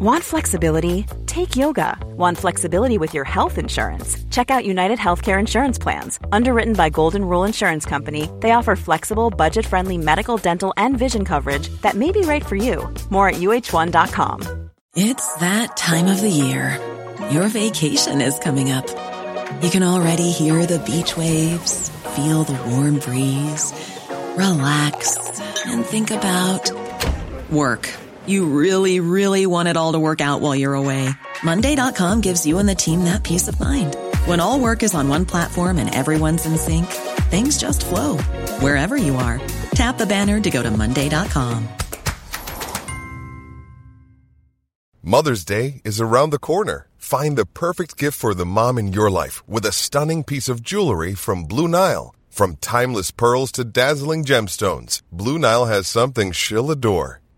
Want flexibility? Take yoga. Want flexibility with your health insurance? Check out United Healthcare Insurance Plans. Underwritten by Golden Rule Insurance Company, they offer flexible, budget friendly medical, dental, and vision coverage that may be right for you. More at uh1.com. It's that time of the year. Your vacation is coming up. You can already hear the beach waves, feel the warm breeze, relax, and think about work. You really, really want it all to work out while you're away. Monday.com gives you and the team that peace of mind. When all work is on one platform and everyone's in sync, things just flow wherever you are. Tap the banner to go to Monday.com. Mother's Day is around the corner. Find the perfect gift for the mom in your life with a stunning piece of jewelry from Blue Nile. From timeless pearls to dazzling gemstones, Blue Nile has something she'll adore.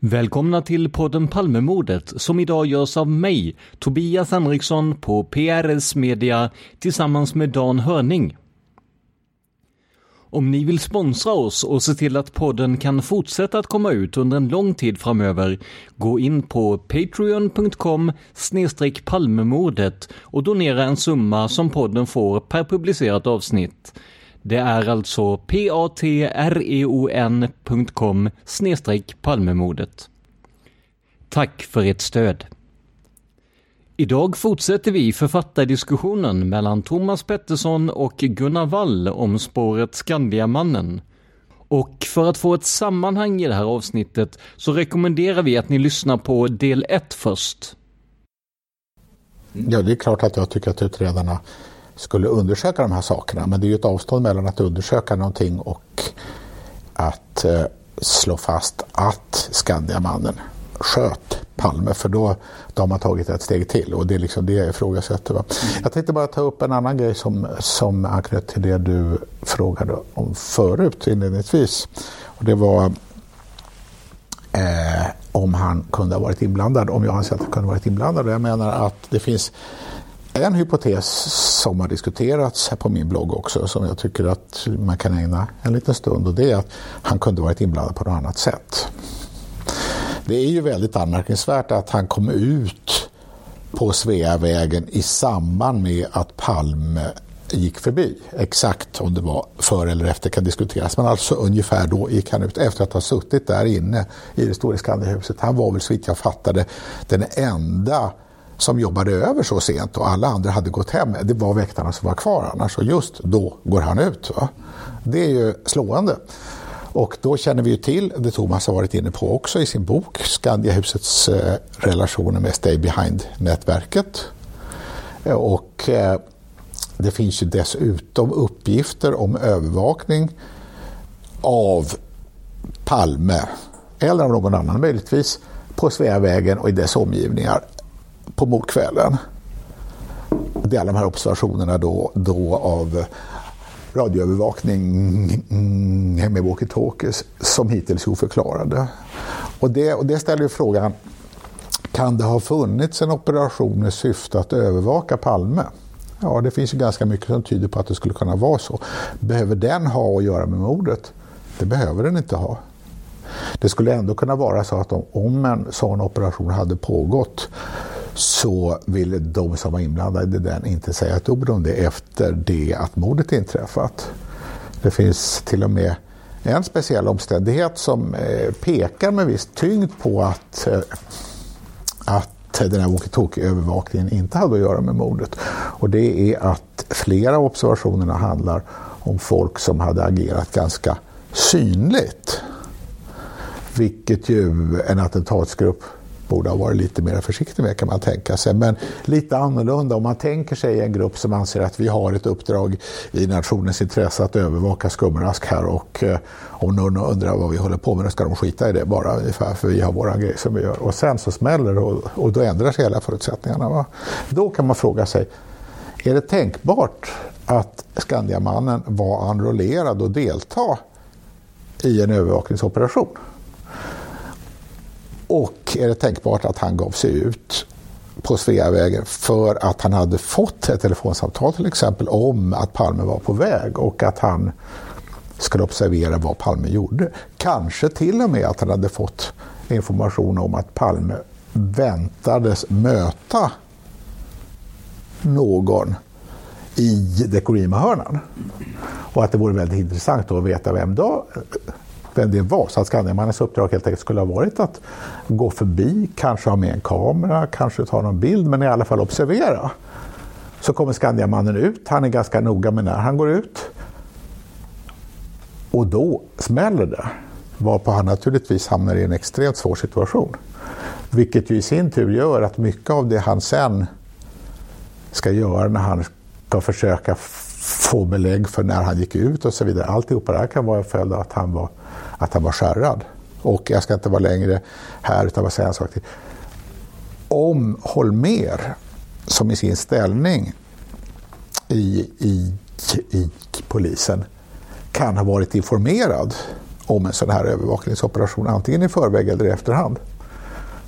Välkomna till podden Palmemordet som idag görs av mig, Tobias Henriksson på PRS Media tillsammans med Dan Hörning. Om ni vill sponsra oss och se till att podden kan fortsätta att komma ut under en lång tid framöver, gå in på patreon.com palmemordet och donera en summa som podden får per publicerat avsnitt. Det är alltså patreon.com palmemordet. Tack för ert stöd! Idag fortsätter vi författardiskussionen mellan Thomas Pettersson och Gunnar Wall om spåret Skandiamannen. Och för att få ett sammanhang i det här avsnittet så rekommenderar vi att ni lyssnar på del 1 först. Ja, det är klart att jag tycker att utredarna skulle undersöka de här sakerna. Men det är ju ett avstånd mellan att undersöka någonting och att eh, slå fast att Skandiamannen sköt Palme för då, då har man tagit ett steg till och det är liksom det jag ifrågasätter. Va? Mm. Jag tänkte bara ta upp en annan grej som, som anknöt till det du frågade om förut inledningsvis. Och det var eh, om han kunde ha varit inblandad, om jag anser att han kunde ha varit inblandad. Jag menar att det finns en hypotes som har diskuterats här på min blogg också som jag tycker att man kan ägna en liten stund och det är att han kunde varit inblandad på något annat sätt. Det är ju väldigt anmärkningsvärt att han kom ut på Sveavägen i samband med att Palme gick förbi. Exakt om det var före eller efter kan diskuteras. Men alltså ungefär då gick han ut efter att ha suttit där inne i det stora Skandiahuset. Han var väl så vitt jag fattade den enda som jobbade över så sent och alla andra hade gått hem. Det var väktarna som var kvar annars och just då går han ut. Va? Det är ju slående. Och då känner vi ju till det Thomas har varit inne på också i sin bok Skandiahusets eh, relationer med Stay Behind-nätverket. Eh, och eh, det finns ju dessutom uppgifter om övervakning av Palme eller av någon annan möjligtvis på Sveavägen och i dess omgivningar på mordkvällen. Det är alla de här observationerna då, då av radioövervakning med walkie-talkies som hittills är oförklarade. Och det, och det ställer ju frågan, kan det ha funnits en operation i syfte att övervaka Palme? Ja, det finns ju ganska mycket som tyder på att det skulle kunna vara så. Behöver den ha att göra med mordet? Det behöver den inte ha. Det skulle ändå kunna vara så att om en sån operation hade pågått så ville de som var inblandade i den inte säga ett ord om det efter det att mordet inträffat. Det finns till och med en speciell omständighet som eh, pekar med viss tyngd på att eh, att den här walkie-talkie-övervakningen inte hade att göra med mordet. Och det är att flera av observationerna handlar om folk som hade agerat ganska synligt. Vilket ju en attentatsgrupp borde ha varit lite mer försiktig med kan man tänka sig. Men lite annorlunda om man tänker sig en grupp som anser att vi har ett uppdrag i nationens intresse att övervaka skumrask här och eh, om någon undrar vad vi håller på med då ska de skita i det bara ungefär för vi har våra grejer som vi gör. Och sen så smäller det och, och då ändrar sig hela förutsättningarna. Va? Då kan man fråga sig, är det tänkbart att Skandiamannen var enrollerad och delta i en övervakningsoperation? Och är det tänkbart att han gav sig ut på Sveavägen för att han hade fått ett telefonsamtal till exempel om att Palme var på väg och att han skulle observera vad Palme gjorde. Kanske till och med att han hade fått information om att Palme väntades möta någon i Dekorima-hörnan. Och att det vore väldigt intressant att veta vem då vem det var. Så att Skandiamannens uppdrag helt enkelt skulle ha varit att gå förbi, kanske ha med en kamera, kanske ta någon bild, men i alla fall observera. Så kommer Skandiamannen ut, han är ganska noga med när han går ut. Och då smäller det. Varpå han naturligtvis hamnar i en extremt svår situation. Vilket ju i sin tur gör att mycket av det han sen ska göra när han ska försöka få belägg för när han gick ut och så vidare. Alltihopa det här kan vara en följd av att han var att han var skärrad. Och jag ska inte vara längre här utan bara säga en sak till. Om Holmer, som i sin ställning i, i, i polisen, kan ha varit informerad om en sån här övervakningsoperation, antingen i förväg eller i efterhand.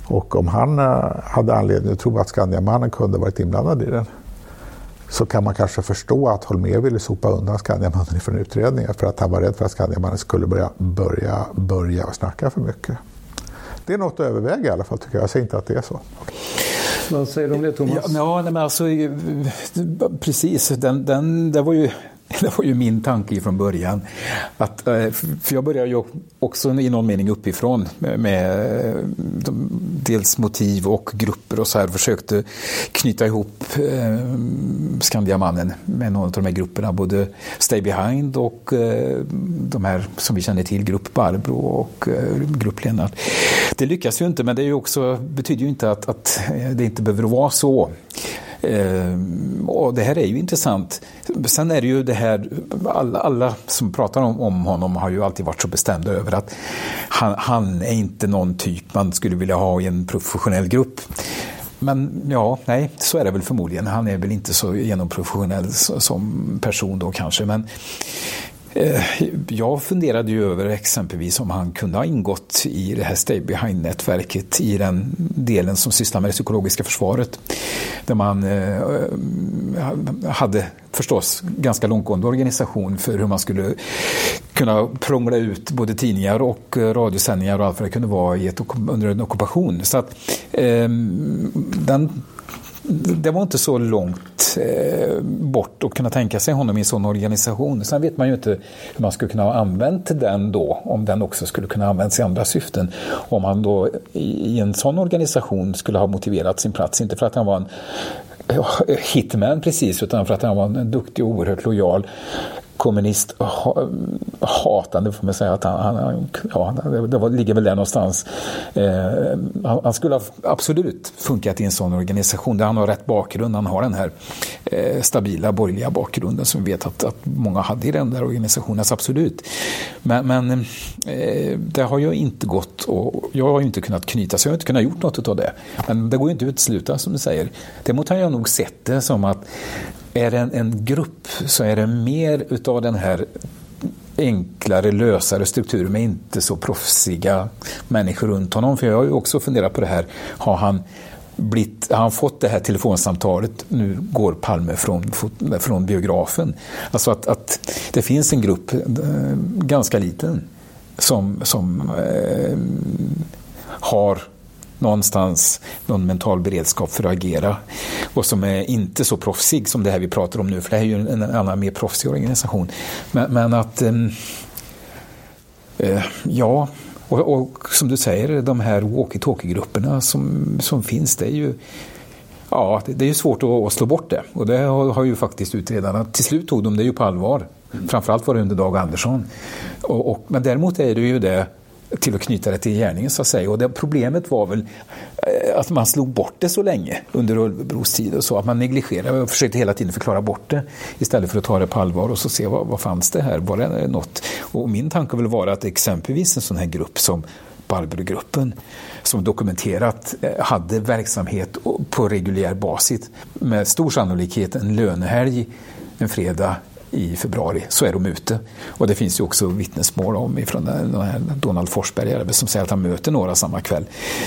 Och om han eh, hade anledning att tro att Skandiamannen kunde varit inblandad i den så kan man kanske förstå att Holmér ville sopa undan Skandiamannen från utredningen för att han var rädd för att Skandiamannen skulle börja, börja, börja snacka för mycket. Det är något att överväga i alla fall tycker jag. Jag säger inte att det är så. Vad säger du om det Thomas? Ja, ja men alltså, precis. Den, den, det var ju Det var ju min tanke från början. Att, eh, för jag började ju också i någon mening uppifrån med eh, dels motiv och grupper och så här. Försökte knyta ihop eh, Skandiamannen med någon av de här grupperna. Både Stay Behind och de här som vi känner till, Grupp Barbro och Grupp Lennart. Det lyckas ju inte men det är ju också, betyder ju inte att, att det inte behöver vara så. Ehm, och det här är ju intressant. Sen är det ju det här, alla, alla som pratar om, om, honom har ju alltid varit så bestämda över att han, han är inte någon typ man skulle vilja ha i en professionell grupp. Men ja, nej, så är det väl förmodligen. Han är väl inte så genomprofessionell som person då kanske. Men Eh, jag funderade ju över exempelvis om han kunde ha ingått i det här Stay Behind-nätverket i den delen som sysslar med det psykologiska försvaret. Där man eh, hade förstås ganska långtgående organisation för hur man skulle kunna prångla ut både tidningar och radiosändningar och allt vad det kunde vara i ett, under en ockupation. Så att, eh, den det var inte så långt eh, bort att kunna tänka sig honom i en sån organisation. Sen vet man ju inte hur man skulle kunna ha använt den då, om den också skulle kunna användas i andra syften. Om han då i en sån organisation skulle ha motiverat sin plats, inte för att han var en hitman precis, utan för att han var en duktig och oerhört lojal kommunist hatande får man säga att han, han ja, det var, ligger väl där någonstans. Eh, han, han, skulle ha absolut funkat i en sån organisation där han har rätt bakgrund. Han har den här eh, stabila borgerliga bakgrunden som vi vet att, att många hade i den där organisationen. Alltså absolut. Men, men eh, det har ju inte gått och jag har ju inte kunnat knyta så jag har inte kunnat gjort något av det. Men det går ju inte att utesluta som du säger. Däremot har jag nog sett det som att är det en, en grupp så är det mer utav den här enklare, lösare strukturer med inte så proffsiga människor runt honom. För jag har ju också funderat på det här, har han blivit, har han fått det här telefonsamtalet, nu går Palme från, från biografen. Alltså att, att det finns en grupp, eh, ganska liten, som, som eh, har någonstans någon mental beredskap för att agera och som är inte så proffsig som det här vi pratar om nu, för det här är ju en annan mer proffsig organisation. Men, men att, ehm, eh, ja, Och, och, som du säger, de här walkie-talkie-grupperna som, som finns, det är ju Ja, det, det är svårt att, att, slå bort det. Och det har, har ju faktiskt utredarna, till slut tog de det ju på allvar. Framförallt var det under Dag Andersson. Och, och, men däremot är det ju det till att knyta det till gärningen så att säga. Och det, problemet var väl eh, att man slog bort det så länge under Ulvebros tid och så, att man negligerade och försökte hela tiden förklara bort det istället för att ta det på allvar och så se vad, vad fanns det här, var det något? Och min tanke vill vara att exempelvis en sån här grupp som Barberogruppen som dokumenterat eh, hade verksamhet på reguljär basis med stor sannolikhet en lönehelg en fredag i februari så är de ute. Och det finns ju också vittnesmål om ifrån den här Donald Forsberg som säger att han möter några samma kväll.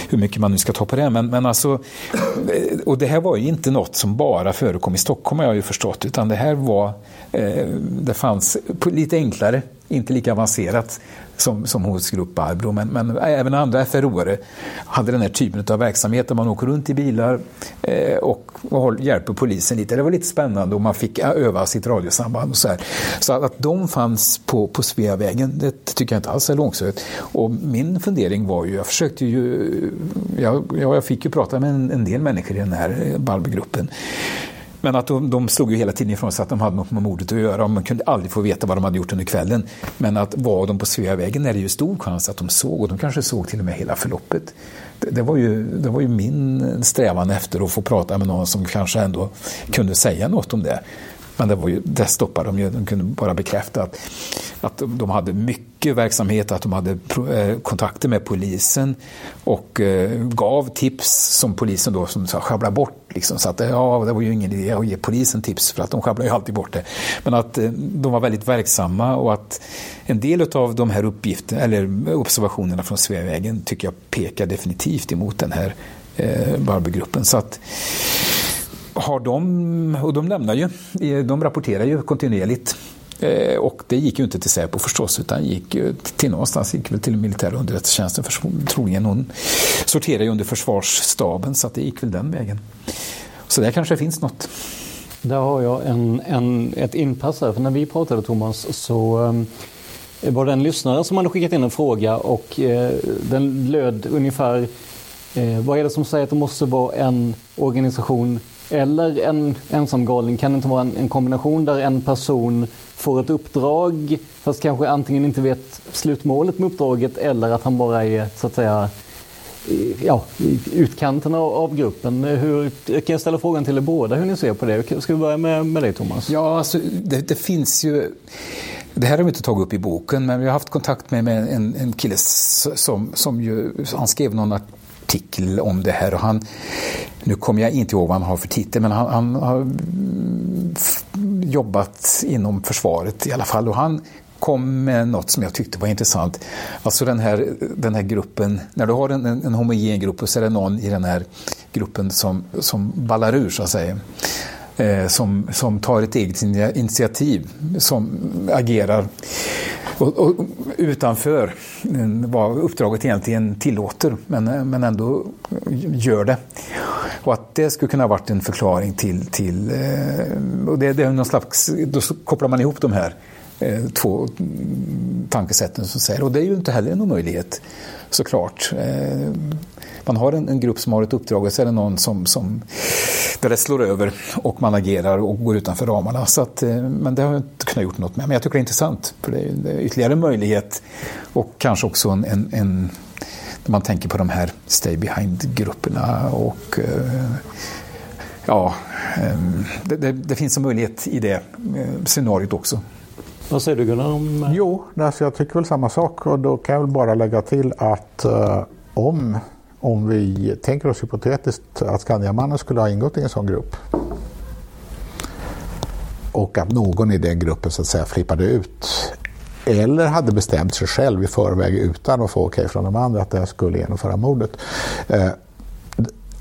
Hur mycket man nu ska ta på det. Men, men alltså, eh, och det här var ju inte något som bara förekom i Stockholm har jag ju förstått utan det här var, eh, det fanns lite enklare, inte lika avancerat som, som hos Grupp Barbro, men, men även andra FRO hade den här typen av verksamhet där man åker runt i bilar eh, och, och hjälper polisen lite. Det var lite spännande och man fick eh, öva sitt radiosamband och så här. Så att, att de fanns på, på Sveavägen, det tycker jag inte alls är långsökt. Och min fundering var ju, jag försökte ju, jag, jag fick ju prata med en, en del människor i den här eh, Barbro-gruppen. Men att de, de slog ju hela tiden ifrån sig att de hade något med mordet att göra och man kunde aldrig få veta vad de hade gjort under kvällen. Men att var de på Sveavägen är det ju stor chans att de såg och de kanske såg till och med hela förloppet. Det, det, var, ju, det var ju min strävan efter att få prata med någon som kanske ändå kunde säga något om det. Men det, var ju, det stoppade de ju. De kunde bara bekräfta att, att de hade mycket verksamhet, att de hade eh, kontakter med polisen och eh, gav tips som polisen då som sjabblade bort. Liksom, så att eh, ja, det var ju ingen idé att ge polisen tips för att de sjabblar ju alltid bort det. Men att de var väldigt verksamma och att en del av de här uppgifterna, eller observationerna från Sveavägen tycker jag pekar definitivt emot den här eh, Barbegruppen. Så att har de, och de lämnar ju, de rapporterar ju kontinuerligt. Eh, och det gick ju inte till Säpo förstås, utan gick till någonstans, gick väl till militära underrättelsetjänsten, för troligen hon sorterar ju under försvarsstaben, så att det gick väl den vägen. Så där kanske finns något. Där har jag en, en, ett inpass här, för när vi pratade Thomas så um, var det en lyssnare som hade skickat in en fråga och uh, den löd ungefär uh, vad är det som säger att det måste vara en organisation eller en ensamgalning kan det inte vara en, en, kombination där en person får ett uppdrag fast kanske antingen inte vet slutmålet med uppdraget eller att han bara är så att säga ja, utkanten av, av gruppen. Hur, jag kan ställa frågan till er båda hur ni ser på det. Ska vi börja med, med dig Thomas? Ja, alltså, det, det finns ju det här har vi inte tagit upp i boken, men vi har haft kontakt med, med en, en kille som, som ju, han skrev någon artikel om det här och han, nu kommer jag inte ihåg vad han har för titel, men han, han har jobbat inom försvaret i alla fall och han kom med något som jag tyckte var intressant. Alltså den här, den här gruppen, när du har en, en homogen grupp och så är det någon i den här gruppen som, som ballar ur så att säga. Eh, som, som tar ett eget initiativ, som agerar och, och, utanför vad uppdraget egentligen tillåter, men, men ändå gör det. Och att det skulle kunna ha varit en förklaring till, till eh, och det, det är någon slags, då kopplar man ihop de här eh, två tankesätten som säger, och det är ju inte heller en omöjlighet såklart. Eh, man har en, en, grupp som har ett uppdrag och så är det någon som, som där det slår över och man agerar och går utanför ramarna. Så att, eh, men det har jag inte kunnat gjort något med. Men jag tycker det är intressant för det är, det är ytterligare en möjlighet och kanske också en, en, en när man tänker på de här stay behind-grupperna och eh, ja, ehm, det, det, det, finns en möjlighet i det eh, scenariot också. Vad säger du Gunnar? Om... Jo, alltså jag tycker väl samma sak och då kan jag väl bara lägga till att uh, om om vi tänker oss hypotetiskt att Skandiamannen skulle ha ingått i en sån grupp och att någon i den gruppen så att säga flippade ut eller hade bestämt sig själv i förväg utan att få okej okay från de andra att den skulle genomföra mordet. Eh,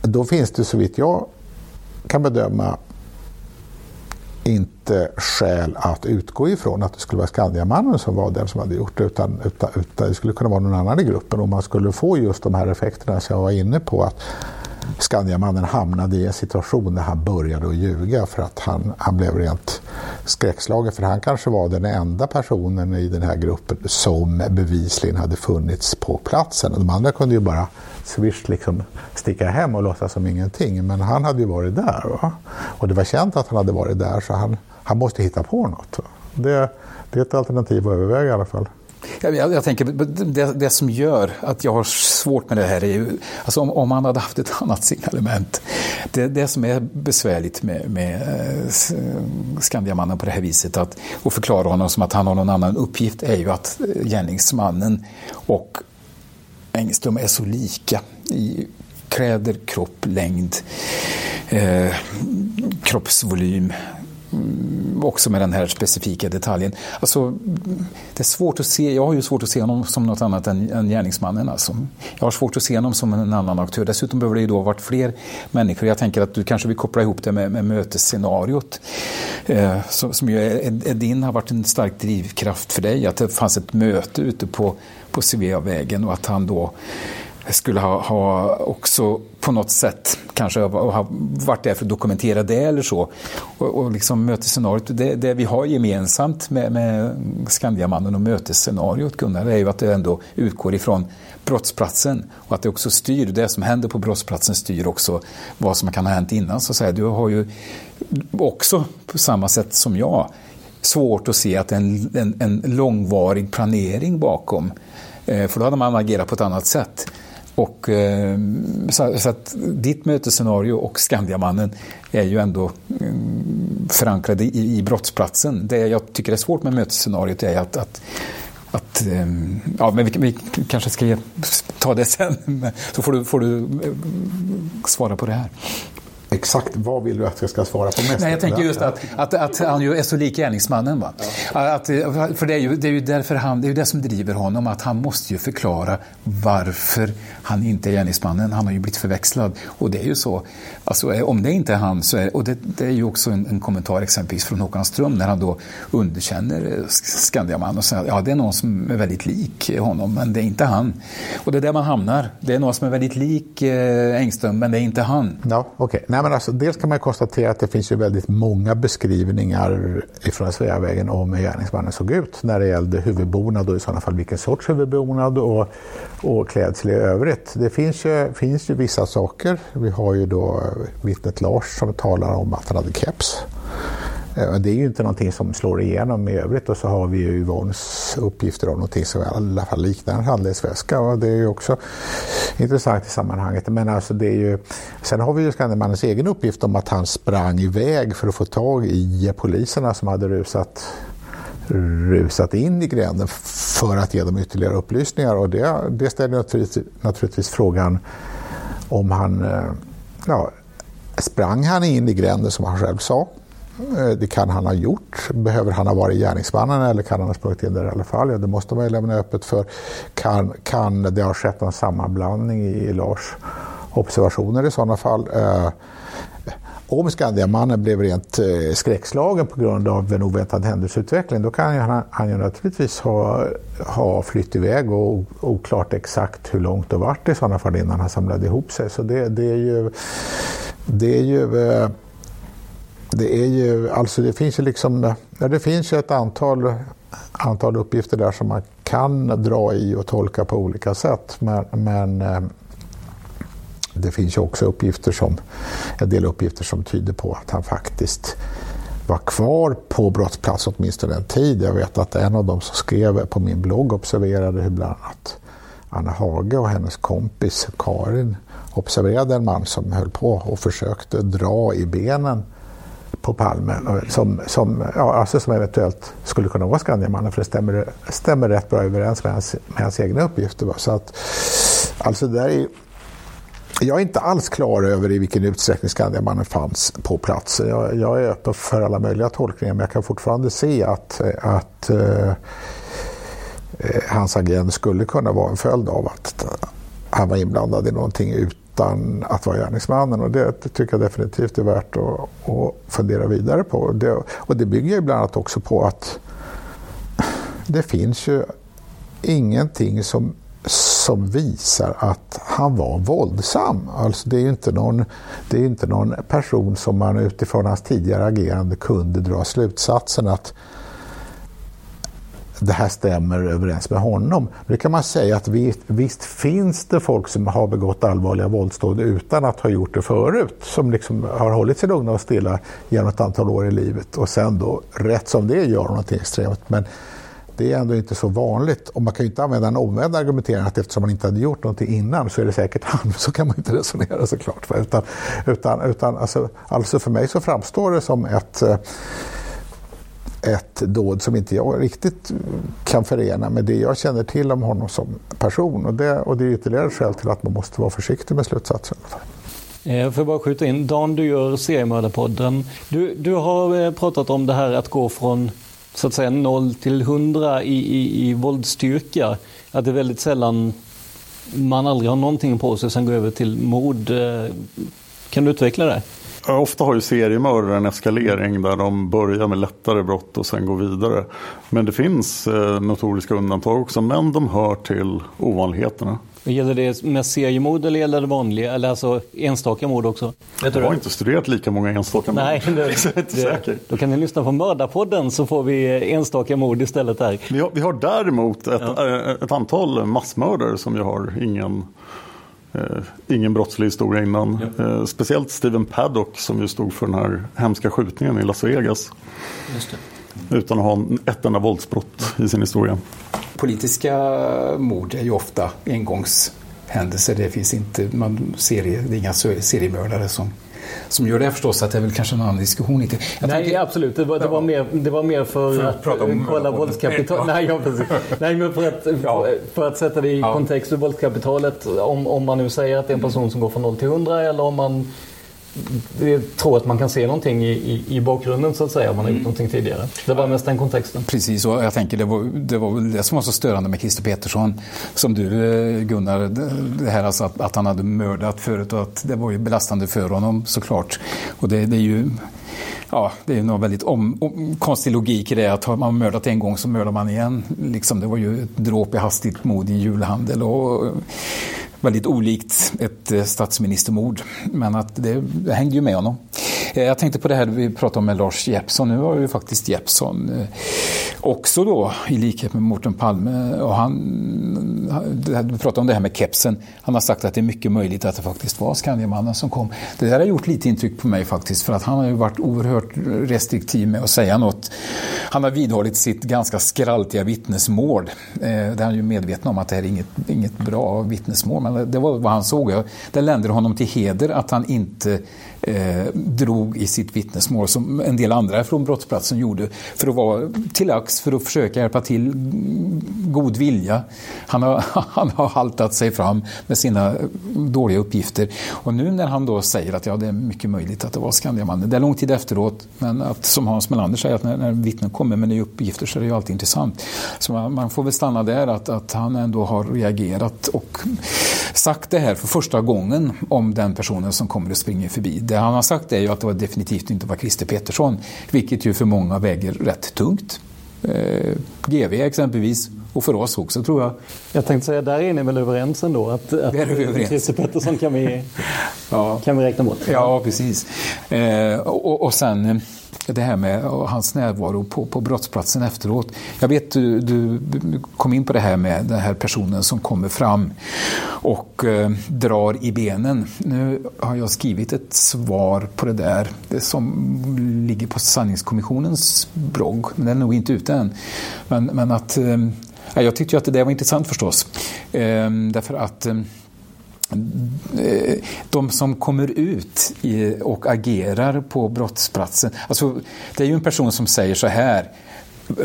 då finns det så vitt jag kan bedöma inte skäl att utgå ifrån att det skulle vara Skandiamannen som var den som hade gjort det utan, utan, utan det skulle kunna vara någon annan i gruppen och man skulle få just de här effekterna som jag var inne på att Skandiamannen hamnade i en situation där han började att ljuga för att han, han blev rent skräckslagen för han kanske var den enda personen i den här gruppen som bevisligen hade funnits på platsen. De andra kunde ju bara swish liksom sticka hem och låtsas som ingenting. Men han hade ju varit där. Va? Och det var känt att han hade varit där så han, han måste hitta på något. Det, det är ett alternativ att överväga i alla fall. Jag, jag, jag tänker, det, det, som gör att jag har svårt med det här är ju, alltså om, om han hade haft ett annat signalement. Det, det som är besvärligt med, med eh, Skandiamannen på det här viset, att, och förklara honom som att han har någon annan uppgift, är ju att eh, gärningsmannen och Engström är så lika i kläder, kropp, längd, eh, kroppsvolym, Mm, också med den här specifika detaljen. Alltså, det är svårt att se, jag har ju svårt att se honom som något annat än, än gärningsmannen. Alltså. Jag har svårt att se honom som en annan aktör. Dessutom behöver det ju då ha varit fler människor. Jag tänker att du kanske vill koppla ihop det med, med mötesscenariot. Eh, som, som ju är, är din har varit en stark drivkraft för dig. Att det fanns ett möte ute på, på Sveavägen och att han då skulle ha, ha också på något sätt kanske ha varit där för att dokumentera det eller så. Och, och liksom mötesscenariot, det, det vi har gemensamt med, med Skandiamannen och mötesscenariot, Gunnar, är ju att det ändå utgår ifrån brottsplatsen och att det också styr, det som händer på brottsplatsen styr också vad som kan ha hänt innan. Så att säga. Du har ju också på samma sätt som jag svårt att se att det är en, en, en långvarig planering bakom. Eh, för då hade man agerat på ett annat sätt. Och, eh, så, så, att ditt mötesscenario och Skandiamannen är ju ändå mm, förankrade i, i brottsplatsen. Det jag tycker är svårt med mötesscenariot är att, att att, ehm, ja, men vi, vi, kanske ska ta det sen, så får du, får du eh, svara på det här. Exakt vad vill du att jag ska svara på mest? Nej, jag tänker just att, att, att han ju är så lik gärningsmannen. Va? Att, för det är, ju, det är ju därför han, det är ju det som driver honom, att han måste ju förklara varför han inte är gärningsmannen. Han har ju blivit förväxlad. Och det är ju så, alltså, om det inte är han, så är, och det, det är ju också en, en, kommentar exempelvis från Håkan Ström när han då underkänner Skandiaman och säger att ja, det är någon som är väldigt lik honom, men det är inte han. Och det är där man hamnar. Det är någon som är väldigt lik eh, Engström, men det är inte han. Ja, okay. Nej, men alltså, dels kan man konstatera att det finns ju väldigt många beskrivningar ifrån Sveavägen om hur gärningsmannen såg ut när det gällde huvudbonad och i sådana fall vilken sorts huvudbonad och, och klädsel i övrigt. Det finns ju, finns ju vissa saker. Vi har ju då vittnet Lars som talar om att han hade keps. Det är ju inte någonting som slår igenom i övrigt. Och så har vi ju Yvonnes uppgifter om någonting som i alla fall liknar en handledsväska och det är ju också intressant i sammanhanget. Men alltså det är ju, sen har vi ju Skandemannens egen uppgift om att han sprang iväg för att få tag i poliserna som hade rusat rusat in i gränden för att ge dem ytterligare upplysningar. Och det, det ställer naturligtvis, naturligtvis frågan om han eh, ja, sprang han in i gränden som han själv sa? Eh, det kan han ha gjort. Behöver han ha varit gärningsmannen eller kan han ha sprungit in där i alla fall? Ja, det måste man ju lämna öppet för. Kan, kan det ha skett en sammanblandning i Lars observationer i sådana fall? Eh, om Skandiamannen blev rent eh, skräckslagen på grund av en oväntad händelseutveckling då kan han, han ju naturligtvis ha, ha flytt iväg och oklart exakt hur långt det vart i sådana fall innan han samlade ihop sig. Så det, det är ju, det är ju eh, det är ju, alltså det finns ju liksom, ja, det finns ju ett antal, antal uppgifter där som man kan dra i och tolka på olika sätt. Men, men eh, det finns ju också uppgifter som, en del uppgifter som tyder på att han faktiskt var kvar på brottsplats åtminstone en tid. Jag vet att en av dem som skrev på min blogg observerade hur bland annat Anna Hage och hennes kompis Karin observerade en man som höll på och försökte dra i benen på Palme eh, som, som, ja, alltså som eventuellt skulle kunna vara Skandiamannen för det stämmer, stämmer rätt bra överens med hans, med hans egna uppgifter. Va? Så att, alltså där är, jag är inte alls klar över i vilken utsträckning Skandiamannen fanns på plats. Jag, jag, är öppen för alla möjliga tolkningar men jag kan fortfarande se att, att eh, eh hans agerande skulle kunna vara en följd av att han var inblandad i någonting ut, utan att vara gärningsmannen. Och det, det tycker jag definitivt är värt att, att fundera vidare på. Det, och det bygger ju bland annat också på att det finns ju ingenting som som visar att han var våldsam. Alltså det är ju inte någon, det är inte någon person som man utifrån hans tidigare agerande kunde dra slutsatsen att det här stämmer överens med honom. Nu kan man säga att visst, visst finns det folk som har begått allvarliga våldsdåd utan att ha gjort det förut. Som liksom har hållit sig lugna och stilla genom ett antal år i livet och sen då rätt som det gör någonting extremt. Men det är ändå inte så vanligt. Och man kan ju inte använda en omvänd argumentering att eftersom man inte hade gjort någonting innan så är det säkert han. Så kan man inte resonera såklart. Utan, utan, utan alltså, alltså för mig så framstår det som ett eh, ett dåd som inte jag riktigt kan förena med det jag känner till om honom som person. Och det, och det är ytterligare skäl till att man måste vara försiktig med slutsatsen. Eh, jag får bara skjuta in, Dan du gör seriemördarpodden. Du, du har eh, pratat om det här att gå från så att säga 0 till 100 i, i, i våldsstyrka. Att det är väldigt sällan man aldrig har någonting på sig och sen går över till mord. Eh, kan du utveckla det? Ofta har ju seriemördare en eskalering där de börjar med lättare brott och sen går vidare. Men det finns eh, notoriska undantag också, men de hör till ovanligheterna. Gäller det med seriemord eller gäller det vanliga, eller alltså enstaka mord också? Vet jag har inte studerat lika många enstaka mord. Nej, det, det, då kan ni lyssna på Mördarpodden så får vi enstaka mord istället här. Vi har, vi har däremot ett, ja. Eh, ett antal massmördare som jag har ingen Eh, ingen brottslig historia innan. Ja. Eh, speciellt Steven Paddock som ju stod för den här hemska skjutningen i Las Vegas. Utan att ha ett enda våldsbrott i sin historia. Politiska mord är ju ofta engångshändelser. Det finns inte, man serie, det är inga seriemördare som som gör det förstås att det är väl kanske en annan diskussion. Inte. Jag Nej, tänker, absolut. Det var, det, var mer, det var mer för, för att prata om kolla våldskapital. Ja. Nej, ja, Nej, men för att, ja. för att sätta det i ja. kontext, våldskapitalet. Om, om man nu säger att det är en person som går från 0 till 100 eller om man tror att man kan se någonting i, i, i bakgrunden så att säga om man har gjort mm. någonting tidigare. Det var mest den kontexten. Precis, och jag tänker det var, det var väl det som var så störande med Christer Petersson som du eh, Gunnar, det här alltså att, att han hade mördat förut och att det var ju belastande för honom såklart. Och det, det är ju ja, det är nog väldigt om, om, konstig logik i det att har man mördat en gång så mördar man igen. Liksom, det var ju ett dråp i hastigt mod i en julhandel. Och, väldigt olikt ett eh, statsministermord. Men att det, det hängde ju med honom. Eh, jag tänkte på det här vi pratade om med Lars Jeppsson. Nu har ju faktiskt Jeppsson eh, också då, i likhet med Mårten Palme, och han, vi pratade om det här med kepsen. Han har sagt att det är mycket möjligt att det faktiskt var Skandiamannen som kom. Det där har gjort lite intryck på mig faktiskt, för att han har ju varit oerhört restriktiv med att säga något. Han har vidhållit sitt ganska skraltiga vittnesmål. Eh, där han är ju medveten om att det här är inget, inget bra vittnesmål, men det var vad han såg. Det länder honom till heder att han inte eh, drog i sitt vittnesmål som en del andra från brottsplatsen gjorde för att vara till lax, för att försöka hjälpa till mm, god vilja. Han har, han har haltat sig fram med sina dåliga uppgifter. Och nu när han då säger att ja, det är mycket möjligt att det var Skandiamannen. Det är lång tid efteråt, men att, som Hans Melander säger, att när, när vittnen kommer med nya uppgifter så är det ju alltid intressant. Så man, man får väl stanna där, att, att han ändå har reagerat och sagt det här för första gången om den personen som kommer och springer förbi. Det han har sagt är ju att det var definitivt inte var Christer Pettersson, vilket ju för många väger rätt tungt. Eh, GV exempelvis, och för oss också tror jag. Jag tänkte säga, där är ni väl överens ändå? Att, att Christer Pettersson kan vi, ja. kan vi räkna bort? Ja, precis. Eh, och, och sen det här med hans närvaro på, på brottsplatsen efteråt. Jag vet du, du kom in på det här med den här personen som kommer fram och eh, drar i benen. Nu har jag skrivit ett svar på det där det som ligger på sanningskommissionens blogg, men den är nog inte ute än. Men, men att, eh, jag tyckte ju att det där var intressant förstås. Ehm, därför att ehm, eh, de som kommer ut och agerar på brottsplatsen. Alltså, det är ju en person som säger så här. Eh,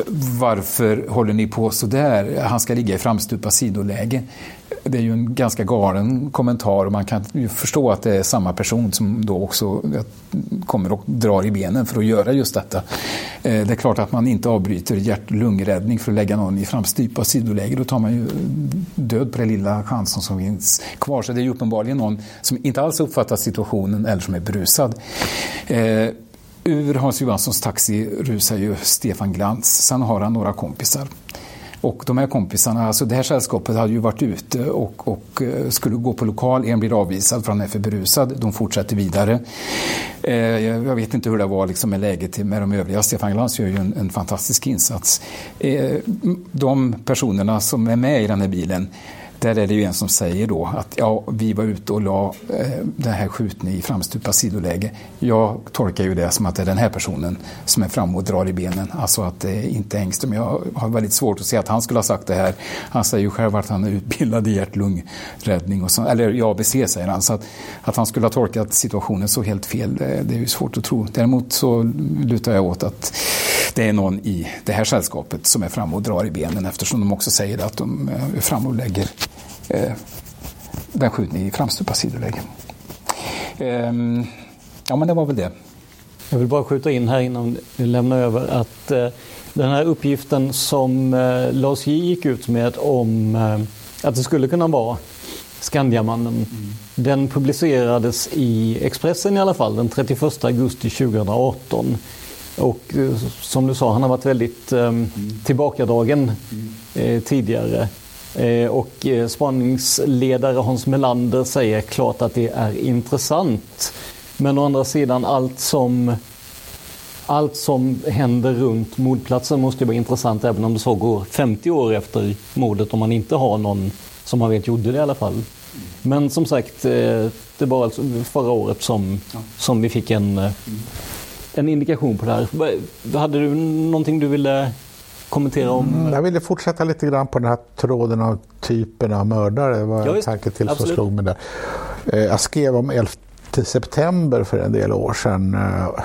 varför håller ni på så där? Han ska ligga i framstupa sidoläge det är ju en ganska galen kommentar och man kan ju förstå att det är samma person som då också eh, kommer och drar i benen för att göra just detta. Eh, det är klart att man inte avbryter hjärt-lungräddning för att lägga någon i framstypa sidoläge. Då tar man ju död på den lilla chansen som finns kvar. Så det är ju uppenbarligen någon som inte alls uppfattat situationen eller som är brusad. Eh, Ur Hans Johanssons taxi rusar ju Stefan Glans. Sen har han några kompisar. Och de här kompisarna, alltså det här sällskapet hade ju varit ute och, och eh, skulle gå på lokal. En blir avvisad för han är för berusad. De fortsätter vidare. Eh, jag vet inte hur det var liksom med läget med de övriga. Stefan Glans gör ju en, en fantastisk insats. Eh, de personerna som är med i den här bilen där är det ju en som säger då att ja, vi var ute och la eh, den här skjutningen i framstupa sidoläge. Jag tolkar ju det som att det är den här personen som är framme och drar i benen. Alltså att det är inte Engström. Jag har väldigt svårt att se att han skulle ha sagt det här. Han säger ju själv att han är utbildad i hjärt-lungräddning, och så, eller i ABC säger han. Så att, att han skulle ha tolkat situationen så helt fel, det, det är ju svårt att tro. Däremot så lutar jag åt att det är någon i det här sällskapet som är framme och drar i benen eftersom de också säger att de eh, är framme och lägger eh, den skjutningen i framstupat sidoläge. Eh, ja, men det var väl det. Jag vill bara skjuta in här innan vi lämnar över att eh, den här uppgiften som eh, Lars J gick ut med om eh, att det skulle kunna vara Skandiamannen. Mm. Den publicerades i Expressen i alla fall den 31 augusti 2018. Och eh, som du sa, han har varit väldigt eh, tillbakadragen mm. eh, tidigare. Eh, och eh, spaningsledare Hans Melander säger klart att det är intressant. Men å andra sidan allt som allt som händer runt mordplatsen måste vara intressant även om det så går 50 år efter mordet om man inte har någon som man vet gjorde det i alla fall. Men som sagt, eh, det var alltså förra året som, som vi fick en, en indikation på det här. Hade du någonting du ville kommentera om? Mm, jag ville fortsätta lite grann på den här tråden av typen av mördare. Det var en tanke till som slog mig där. Eh, jag skrev om 11 september för en del år sedan eh,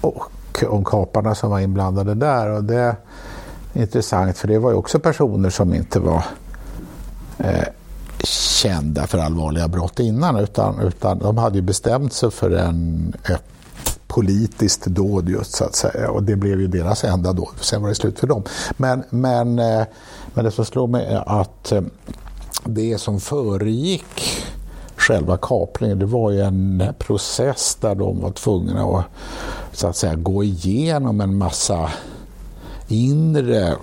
och om kaparna som var inblandade där. Och det är intressant för det var ju också personer som inte var eh, kända för allvarliga brott innan utan, utan de hade ju bestämt sig för en politiskt dåd just så att säga och det blev ju deras enda dåd. Sen var det slut för dem. Men, men, eh, men det som slår mig är att eh, det som föregick själva kaplingen det var ju en process där de var tvungna att, så att säga, gå igenom en massa inre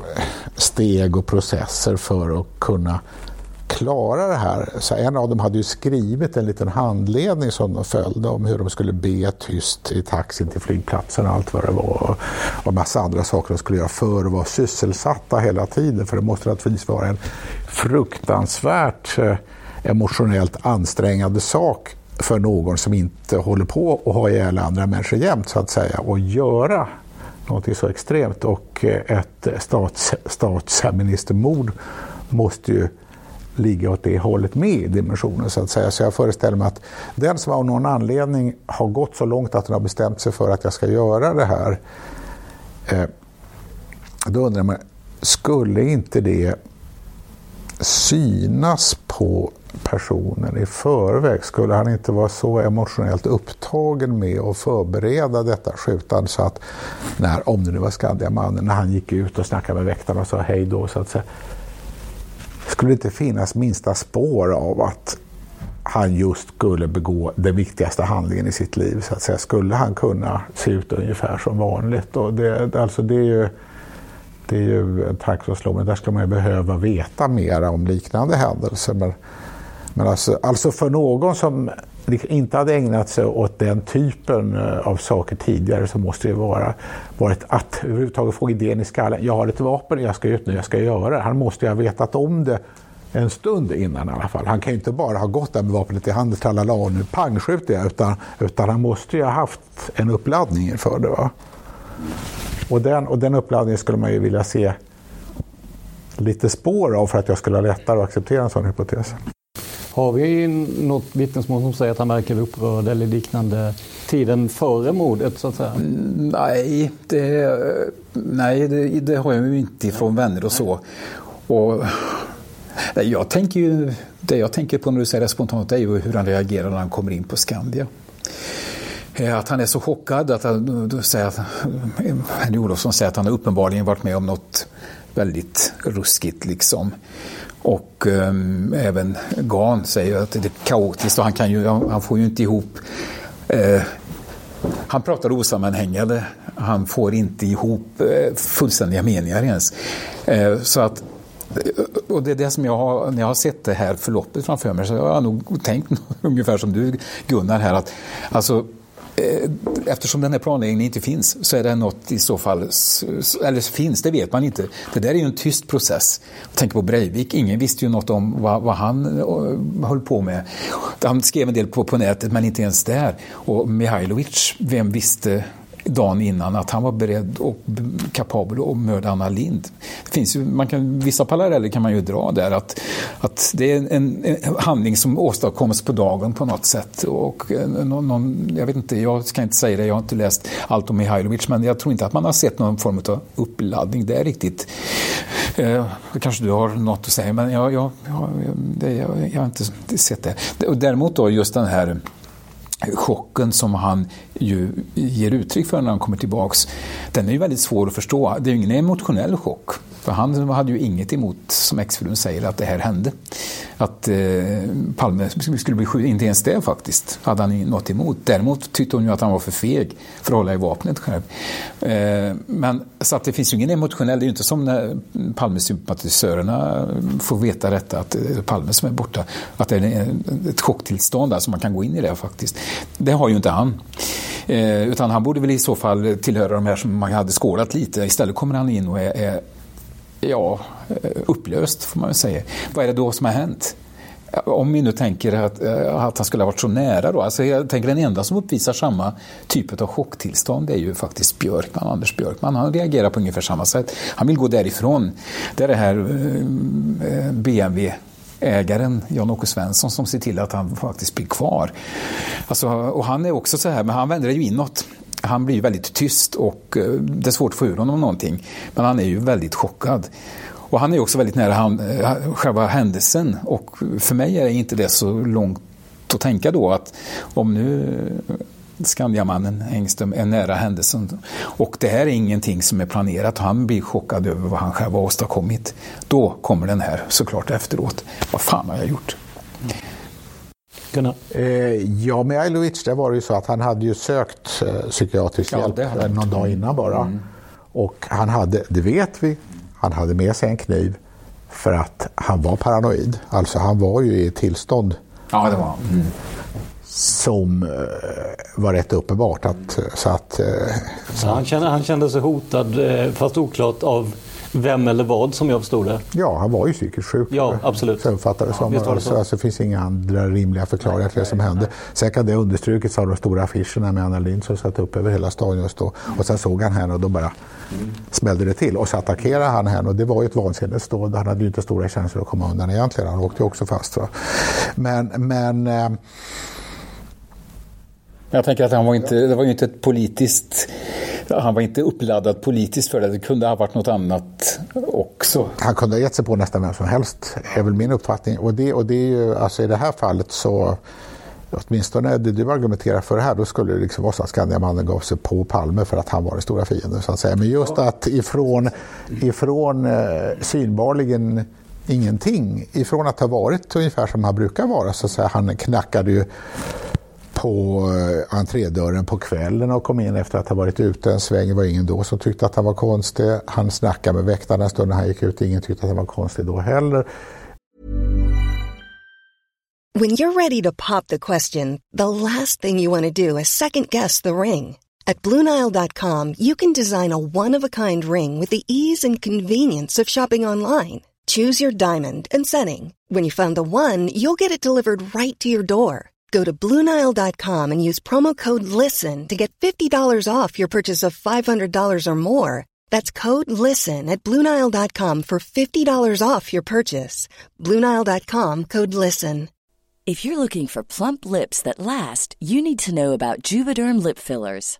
steg och processer för att kunna klara det här. Så en av dem hade ju skrivit en liten handledning som de följde om hur de skulle be tyst i taxin till flygplatsen och allt vad det var. Och massa andra saker de skulle göra för att vara sysselsatta hela tiden. För det måste naturligtvis vara en fruktansvärt eh, emotionellt ansträngande sak för någon som inte håller på att ha ihjäl andra människor jämt så att säga och göra någonting så extremt. Och eh, ett stats, statsministermord måste ju ligga åt det hållet med i dimensionen så att säga. Så jag föreställer mig att den som av någon anledning har gått så långt att den har bestämt sig för att jag ska göra det här. Eh, då undrar man, skulle inte det synas på personen i förväg? Skulle han inte vara så emotionellt upptagen med att förbereda detta skjutande så att när, om det nu var Skandiamannen, när han gick ut och snackade med väktarna och sa hej då så att säga, skulle det inte finnas minsta spår av att han just skulle begå den viktigaste handlingen i sitt liv. Så att säga. Skulle han kunna se ut ungefär som vanligt? Och det, alltså det är ju, det är ju en tanke som slår mig. Där ska man ju behöva veta mera om liknande händelser. Men, men alltså, alltså för någon som inte hade ägnat sig åt den typen eh, av saker tidigare så måste det vara varit att överhuvudtaget få idén i skallen. Jag har ett vapen, jag ska ut nu, jag ska göra det. Han måste ju ha vetat om det en stund innan i alla fall. Han kan ju inte bara ha gått där med vapnet i handen, tralala och nu pang skjuter jag. Utan, utan han måste ju ha haft en uppladdning inför det. Va? Och, den, och den uppladdningen skulle man ju vilja se lite spår av för att jag skulle ha lättare att acceptera en sån hypotes. Har vi något vittnesmål som säger att han verkar upprörd eller liknande tiden före mordet så att säga? Mm, nej, det, nej det, det, har jag ju inte från vänner och så. Och, nej, jag tänker ju, det jag tänker på när du säger det spontant är ju hur han reagerar när han kommer in på Skandia. Eh, att han är så chockad att han, säger att, Henry Olofsson säger att han har uppenbarligen varit med om något väldigt ruskigt. Liksom. Och um, även Gan säger att det är kaotiskt och han, kan ju, han får ju inte ihop eh, han pratar osammanhängande. Han får inte ihop eh, fullständiga meningar ens. Eh, så att eh, och det är det som jag har, när jag har sett det här förloppet framför mig, så har jag nog tänkt ungefär som du Gunnar här, att alltså Eh, eftersom den här planläggningen inte finns så är det något i så fall, eller finns, det vet man inte. Det där är ju en tyst process. Tänk på Breivik, ingen visste ju något om vad, vad han eh, höll på med. Han skrev en del på, på nätet men inte ens där. Och Mihailovic, vem visste dagen innan att han var beredd och kapabel att mörda Anna Lind. Det finns ju, man kan, vissa paralleller kan man ju dra där, att, att det är en, en handling som åstadkoms på dagen på något sätt. Och eh, någon, någon, jag vet inte, jag ska inte säga det, jag har inte läst allt om Mihailovic, men jag tror inte att man har sett någon form av uppladdning där riktigt. Eh, kanske du har något att säga, men jag, jag, jag, jag, jag har inte sett det. Däremot då just den här chocken som han ju ger uttryck för när han kommer tillbaks, den är ju väldigt svår att förstå. Det är ju ingen emotionell chock. För han hade ju inget emot, som exfrun säger, att det här hände. Att eh, Palme skulle bli skjuten, inte ens det faktiskt, hade han något emot. Däremot tyckte hon ju att han var för feg för att hålla i vapnet själv. Eh, men, så att det finns ju ingen emotionell, det är ju inte som när Palmesympatisörerna får veta detta, att det är Palme som är borta. Att det är ett chocktillstånd, alltså man kan gå in i det faktiskt. Det har ju inte han. Eh, utan han borde väl i så fall tillhöra de här som man hade skålat lite. Istället kommer han in och är, är ja, eh, upplöst får man väl säga. Vad är det då som har hänt? Om vi nu tänker att, eh, att han skulle ha varit så nära då. Alltså jag tänker den enda som uppvisar samma typ av chocktillstånd är ju faktiskt Björkman, Anders Björkman. Han reagerar på ungefär samma sätt. Han vill gå därifrån. Det är det här eh, BMW ägaren Jan-Åke Svensson som ser till att han faktiskt blir kvar. Alltså, och han är också så här, men han vänder ju inåt han blir väldigt tyst och eh, det är svårt att få ur honom någonting. Men han är ju väldigt chockad. Och han är också väldigt nära han, eh, själva händelsen och för mig är inte det så långt att tänka då att om nu Skandiamannen Engström är nära händelsen och det här är ingenting som är planerat. Han blir chockad över vad han själv har åstadkommit. Då kommer den här såklart efteråt. Vad fan har jag gjort? Gunnar? Eh, ja, med Ailovic det var det ju så att han hade ju sökt eh, psykiatrisk ja, hjälp någon dag innan bara. Mm. Och han hade, det vet vi, han hade med sig en kniv för att han var paranoid. Alltså han var ju i ett tillstånd ja, det var. Mm. Som uh, var rätt uppenbart. Att, så att, uh, så han, kände, han kände sig hotad, fast oklart av vem eller vad som jag förstod det. Ja, han var ju psykiskt sjuk. Ja, absolut. Så uppfattade det som. Ja, det, så. Alltså, det finns inga andra rimliga förklaringar till det som hände. Sen kan det understrukits av de stora affischerna med Anna Lindh som satt upp över hela stadion just då. Och sen såg han henne och då bara smällde det till. Och så attackerade han henne och det var ju ett vansinnesdåd. Han hade ju inte stora chanser att komma undan egentligen. Han åkte ju också fast. Va? Men, men eh, jag tänker att han var inte, det var ju inte ett politiskt han var inte uppladdad politiskt för det. Det kunde ha varit något annat också. Han kunde ha gett sig på nästan vem som helst, är väl min uppfattning. Och det, och det är ju, alltså i det här fallet så Åtminstone det du argumenterar för här, då skulle det liksom vara så att Skandiamannen gav sig på Palme för att han var den stora fienden. Så att säga. Men just att ifrån, ifrån eh, synbarligen ingenting, ifrån att ha varit ungefär som han brukar vara, så att säga, han knackade ju på eh, entrédörren på kvällen och kom in efter att ha varit ute en sväng. Det var ingen då som tyckte att han var konstig. Han snackade med väktarna en stund när han gick ut. Ingen tyckte att han var konstig då heller. When you're ready to pop the question, the last thing you want to do is second guess the ring. At BlueNile.com you can design a one-of-a-kind ring with the ease and convenience of shopping online. Choose your diamond and setting. When you find the one, you'll get it delivered right to your door. Go to Bluenile.com and use promo code LISTEN to get $50 off your purchase of $500 or more. That's code LISTEN at Bluenile.com for $50 off your purchase. Bluenile.com code LISTEN. If you're looking for plump lips that last, you need to know about Juvederm Lip Fillers.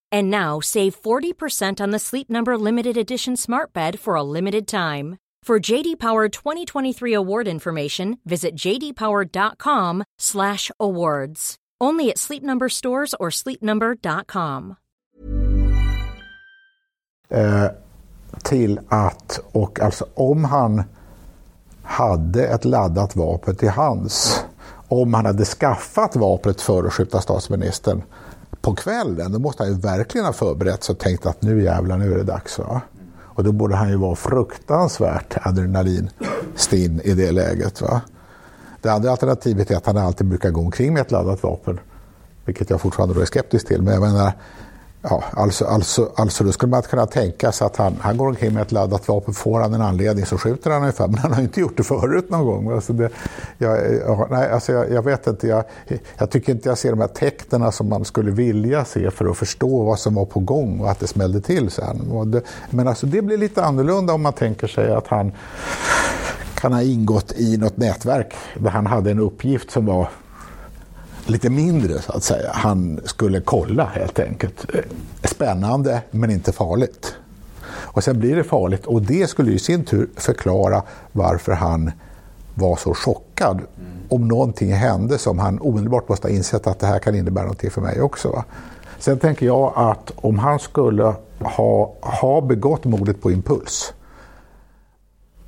And now save 40% on the Sleep Number limited edition Smart Bed for a limited time. For JD Power 2023 award information, visit jdpower.com/awards. Only at Sleep Number stores or sleepnumber.com. Eh, till att, och alltså om han hade ett laddat vapen till hands, om han hade skaffat vapnet för att skjuta statsministern på kvällen, då måste han ju verkligen ha förberett sig och tänkt att nu jävlar, nu är det dags. Va? Och då borde han ju vara fruktansvärt adrenalinstinn i det läget. Va? Det andra alternativet är att han alltid brukar gå omkring med ett laddat vapen. Vilket jag fortfarande är skeptisk till. Men jag menar, ja, alltså, alltså, alltså då skulle man kunna tänka sig att han, han går omkring med ett laddat vapen. Får han en anledning så skjuter han ungefär. Men han har ju inte gjort det förut någon gång. Alltså det, jag, jag, nej, alltså jag, jag vet inte. Jag, jag tycker inte jag ser de här tecknen som man skulle vilja se för att förstå vad som var på gång och att det smällde till sen. Det, men alltså det blir lite annorlunda om man tänker sig att han kan ha ingått i något nätverk där han hade en uppgift som var lite mindre så att säga. Han skulle kolla helt enkelt. Spännande men inte farligt. Och sen blir det farligt och det skulle i sin tur förklara varför han var så chockad mm. om någonting hände som han omedelbart måste ha insett att det här kan innebära någonting för mig också. Va? Sen tänker jag att om han skulle ha, ha begått mordet på impuls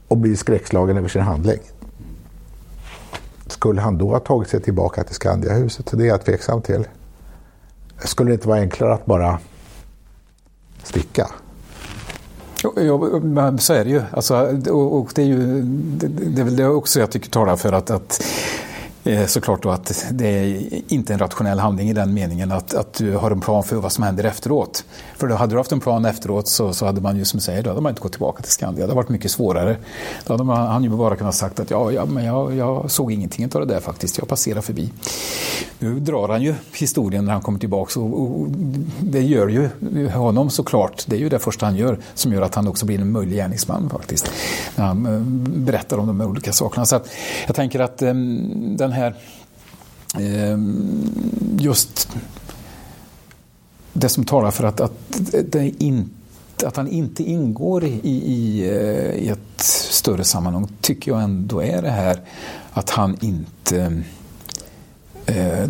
och blivit skräckslagen över sin handling skulle han då ha tagit sig tillbaka till Skandiahuset? Det är jag tveksam till. Skulle det inte vara enklare att bara sticka? Ja, så är det ju. Alltså, och det är ju det, det är väl det också jag tycker talar för att, att Eh, såklart då att det är inte en rationell handling i den meningen att, att du har en plan för vad som händer efteråt. För då hade du haft en plan efteråt så, så hade man ju som säger, då hade man inte gått tillbaka till Skandia. Det hade varit mycket svårare. Då hade man, han ju bara kunnat sagt att ja, ja men jag, jag såg ingenting av det där faktiskt, jag passerade förbi. Nu drar han ju historien när han kommer tillbaka och, och det gör ju honom såklart, det är ju det första han gör som gör att han också blir en möjlig gärningsman faktiskt. När han eh, berättar om de här olika sakerna. Så att jag tänker att um, den här ehm, just det som talar för att, att, det inte, att han inte ingår i, i, eh, i ett större sammanhang tycker jag ändå är det här att han inte eh,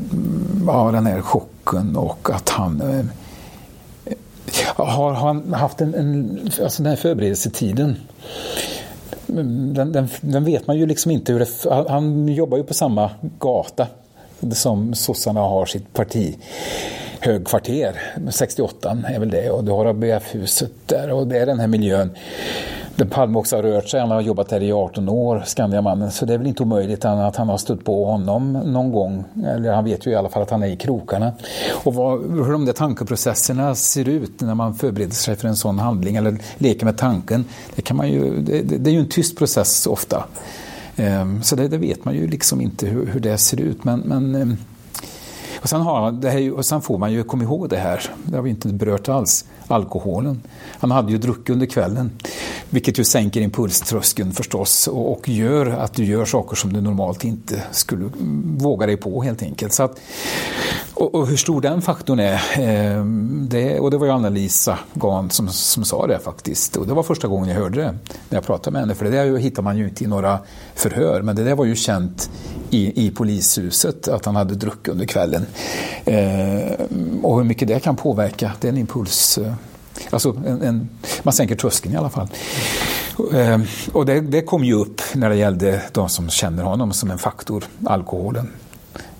ja, den här chocken och att han eh, har han haft en, en alltså den här förberedelsetiden den, den, den, vet man ju liksom inte hur det, han jobbar ju på samma gata som sossarna har sitt parti. Högkvarter, 68 är väl det, och du har ABF-huset där och det är den här miljön där Palme också har rört sig. Han har jobbat där i 18 år, Skandiamannen, så det är väl inte omöjligt att han har stött på honom någon gång. Eller han vet ju i alla fall att han är i krokarna. Och vad, hur de där tankeprocesserna ser ut när man förbereder sig för en sån handling eller leker med tanken, det, kan man ju, det, det är ju en tyst process ofta. Ehm, så det, det, vet man ju liksom inte hur, hur det ser ut. Men, men ehm, och sen, har, det här, och sen får man ju komma ihåg det här, det har vi inte berört alls, alkoholen. Han hade ju druckit under kvällen, vilket ju sänker impulströskeln förstås och, och gör att du gör saker som du normalt inte skulle mm, våga dig på helt enkelt. Så att, och, och hur stor den faktorn är, eh, det, och det var ju Anna-Lisa Gahn som, som sa det faktiskt. Och det var första gången jag hörde det när jag pratade med henne, för det där hittar man ju inte i några förhör, men det där var ju känt i, i polishuset att han hade druckit under kvällen. Eh, och hur mycket det kan påverka, det är en impuls eh, Alltså en, en, man sänker tröskeln i alla fall. Eh, och det, det kom ju upp när det gällde de som känner honom som en faktor, alkoholen.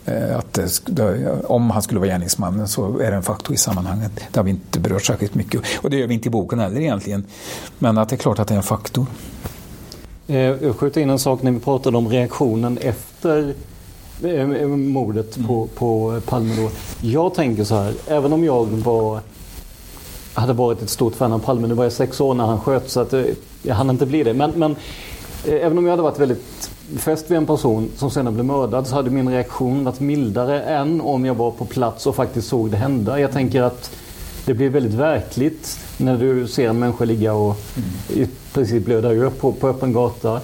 Eh, att det, om han skulle vara gärningsmannen så är det en faktor i sammanhanget. Det har vi inte berört särskilt mycket och det gör vi inte i boken heller egentligen. Men att det är klart att det är en faktor. Eh, jag skjuter in en sak när vi pratade om reaktionen efter eh, mordet på, på Palme. Då. Jag tänker så här, även om jag var, hade varit ett stort fan av Palme, nu var jag sex år när han sköt så att jag hann inte bli det. Men, men även om jag hade varit väldigt fäst vid en person som senare blev mördad så hade min reaktion varit mildare än om jag var på plats och faktiskt såg det hända. Jag tänker att det blir väldigt verkligt när du ser en människa ligga och Precis, i princip blöda ur på, på öppen gata.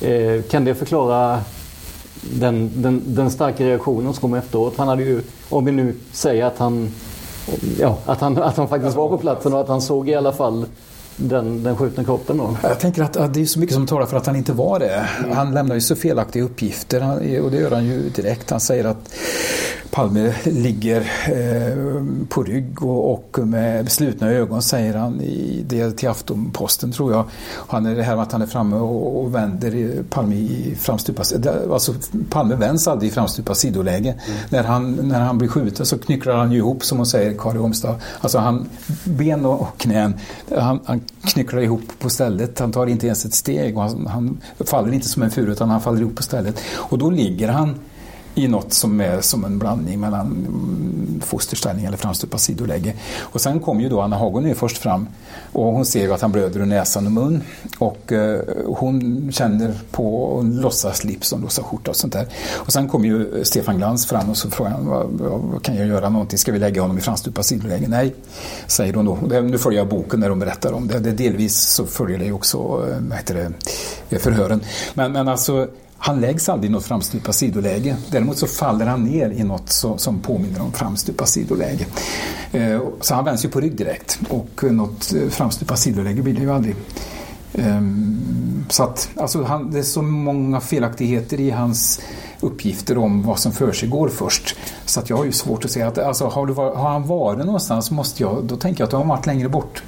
Eh, kan det förklara den, den, den starka reaktionen som kom efteråt? Han hade ju, om vi nu säger att han, ja, att han, att han faktiskt var på platsen och att han såg i alla fall den, den skjutna kroppen då? Jag tänker att, att, det är så mycket som talar för att han inte var det. Mm. Han lämnar ju så felaktiga uppgifter han, och det gör han ju direkt. Han säger att Palme ligger eh, på rygg och, med slutna ögon säger han i det till Aftonposten tror jag. Han är det här med att han är framme och, vänder Palme i framstupat alltså Palme vänds aldrig i framstupat sidoläge. Mm. När, han, när han blir skjuten så knycklar han ju ihop som hon säger Kari Omstad. Alltså han, ben och knän, han, han knycklar ihop på stället. Han tar inte ens ett steg och han, han faller inte som en furu utan han faller ihop på stället. Och då ligger han i något som är som en blandning mellan fosterställning eller framstupa sidoläge. Och sen kom ju då Anna Hagon först fram och hon ser ju att han blöder ur näsan och mun och eh, hon känner på låtsasslips och låtsaskjorta och sånt där. Och sen kom ju Stefan Glans fram och så frågar han vad, vad kan jag göra någonting, ska vi lägga honom i framstupa sidoläge? Nej, säger hon då. Nu följer jag boken när de berättar om det. det delvis så följer det ju också eh, vad heter det, förhören. Men, men alltså han läggs aldrig i något framstupa sidoläge. Däremot så faller han ner i något så, som påminner om framstupa sidoläge. Eh, så han vänds ju på rygg direkt och något eh, framstupa sidoläge blir det ju aldrig. Ehm, så att, alltså han, det är så många felaktigheter i hans uppgifter om vad som för sig går först. Så att jag har ju svårt att säga att alltså, har, du, har han varit någonstans måste jag, då tänker jag att då har han varit längre bort.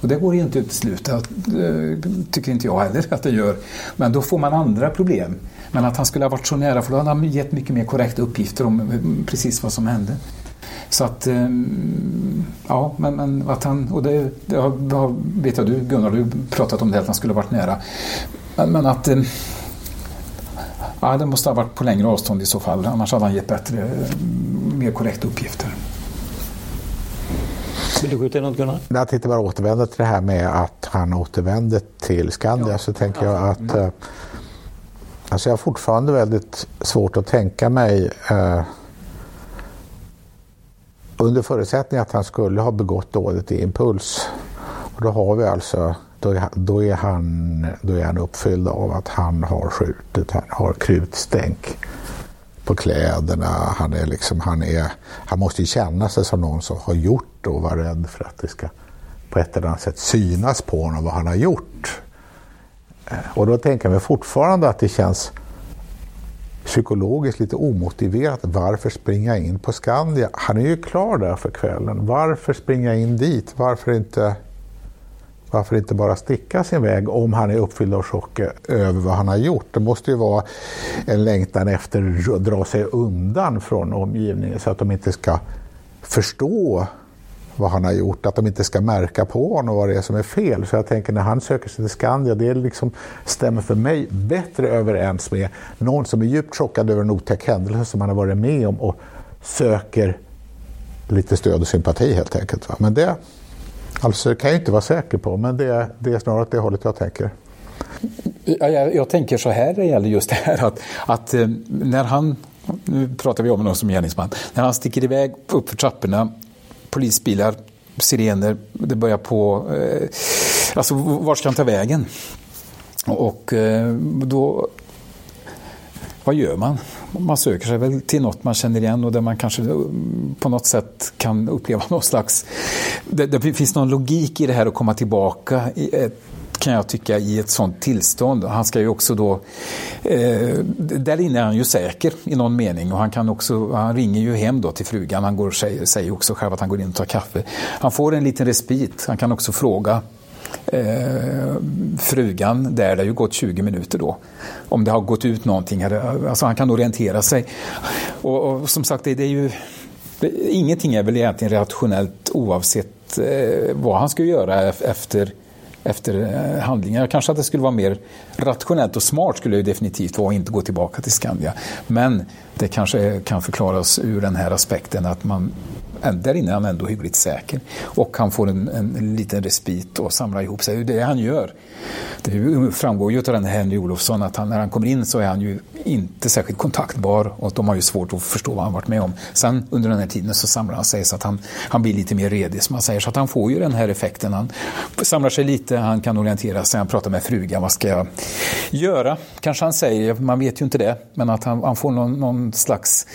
Och det går ju inte att utesluta, eh, tycker inte jag heller att det gör. Men då får man andra problem. Men att han skulle ha varit så nära, för då hade han gett mycket mer korrekta uppgifter om eh, precis vad som hände. Så att, ehm, ja, men, men att han, och det, det har, vet jag du Gunnar, du pratat om det, att han skulle ha varit nära. Men, men att ehm, Ja, det måste ha varit på längre avstånd i så fall. Annars hade han gett bättre, mer korrekta uppgifter. Vill du skjuta in något Gunnar? Jag tänkte bara återvända till det här med att han återvände till Skandia. Ja. Så tänker jag att mm alltså jag har fortfarande väldigt svårt att tänka mig eh, under förutsättning att han skulle ha begått dådet i impuls. Och då har vi alltså då är, då, är han, då är han uppfylld av att han har skjutit, han har krutstänk på kläderna. Han, är liksom, han, är, han måste ju känna sig som någon som har gjort det och vara rädd för att det ska på ett eller annat sätt synas på honom vad han har gjort. Eh, och då tänker jag mig fortfarande att det känns psykologiskt lite omotiverat. Varför springa in på Skandia? Han är ju klar där för kvällen. Varför springa in dit? Varför inte varför inte bara sticka sin väg om han är uppfylld av chock över vad han har gjort? Det måste ju vara en längtan efter att dra sig undan från omgivningen så att de inte ska förstå vad han har gjort, att de inte ska märka på honom vad det är som är fel. Så jag tänker när han söker sig till Skandia, det liksom stämmer för mig bättre överens med någon som är djupt chockad över en otäck händelse som han har varit med om och söker lite stöd och sympati helt enkelt. Men det, Alltså det kan jag inte vara säker på, men det, det är snarare åt det hållet jag tänker. Jag, jag tänker så här när det gäller just det här att, att eh, när han, nu pratar vi om honom som gärningsman, när han sticker iväg upp för trapporna, polisbilar, sirener, det börjar på, eh, alltså vart ska han ta vägen? Och eh, då, vad gör man? man söker sig väl till något man känner igen och där man kanske eh, på något sätt kan uppleva någon slags... Det, det finns någon logik i det här att komma tillbaka i ett kan jag tycka i ett sånt tillstånd. Han ska ju också då, eh, där inne är han ju säker i någon mening och han kan också, han ringer ju hem då till frugan, han går, säger, säger också själv att han går in och tar kaffe. Han får en liten respit, han kan också fråga eh, frugan där, det har ju gått 20 minuter då, om det har gått ut någonting, alltså han kan orientera sig. Och, och som sagt, det, det är ju Ingenting är väl egentligen rationellt oavsett eh, vad han ska göra efter efter eh, handlingar. Kanske att det skulle vara mer rationellt och smart skulle det definitivt vara att inte gå tillbaka till Skandia. Men det kanske kan förklaras ur den här aspekten att man Äh, där inne är han ändå hyggligt säker. Och han får en, en liten respit och samlar ihop sig. Det är det han gör. Det framgår ju av den här Henry Olofsson att han, när han kommer in så är han ju inte särskilt kontaktbar och de har ju svårt att förstå vad han varit med om. Sen under den här tiden så samlar han sig så att han, han blir lite mer redig som man säger. Så att han får ju den här effekten. Han samlar sig lite, han kan orientera sig, han pratar med frugan. Vad ska jag göra? Kanske han säger, man vet ju inte det, men att han, han får någon, någon slags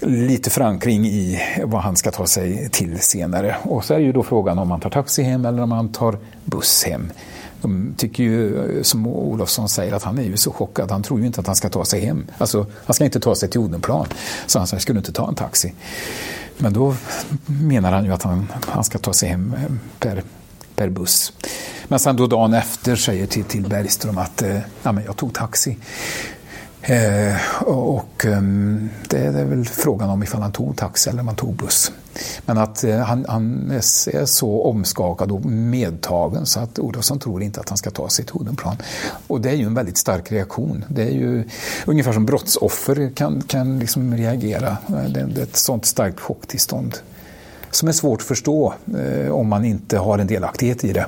lite förankring i vad han ska ta sig till senare. Och så är ju då frågan om man tar taxi hem eller om man tar buss hem. De tycker ju, som Olofsson säger, att han är ju så chockad. Han tror ju inte att han ska ta sig hem. Alltså, han ska inte ta sig till Odenplan. Så han säger, skulle inte ta en taxi. Men då menar han ju att han, han ska ta sig hem eh, per, per buss. Men sen då dagen efter säger till, till Bergström att eh, ja, men jag tog taxi. Eh, och ehm, det är väl frågan om ifall han tog taxi eller om han tog buss. Men att eh, han, han, är så omskakad och medtagen så att Olofsson tror inte att han ska ta sig till Odenplan. Och det är ju en väldigt stark reaktion. Det är ju ungefär som brottsoffer kan, kan liksom reagera. Eh, det, det är ett sånt starkt chocktillstånd som är svårt att förstå eh, om man inte har en delaktighet i det.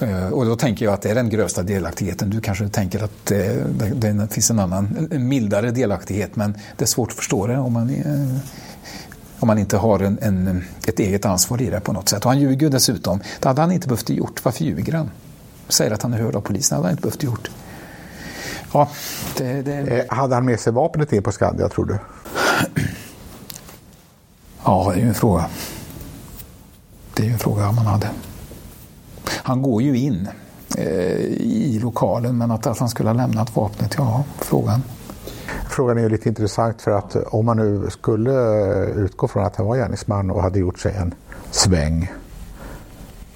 Eh, och då tänker jag att det är den grövsta delaktigheten. Du kanske tänker att det, det, det finns en annan, en mildare delaktighet, men det är svårt att förstå det om man, eh, om man inte har en, en, ett eget ansvar i det på något sätt. Och han ljuger dessutom. Det hade han inte behövt gjort. Varför ljuger han? Säger att han är hörd av polisen. Det hade han inte behövt gjort. Ja, det, det... Eh, hade han med sig vapnet in på Skandia, tror du? Ja, det är ju en fråga. Det är ju en fråga man hade. Han går ju in eh, i lokalen men att, att han skulle ha lämnat vapnet, ja, frågan. Frågan är ju lite intressant för att om man nu skulle utgå från att han var gärningsman och hade gjort sig en sväng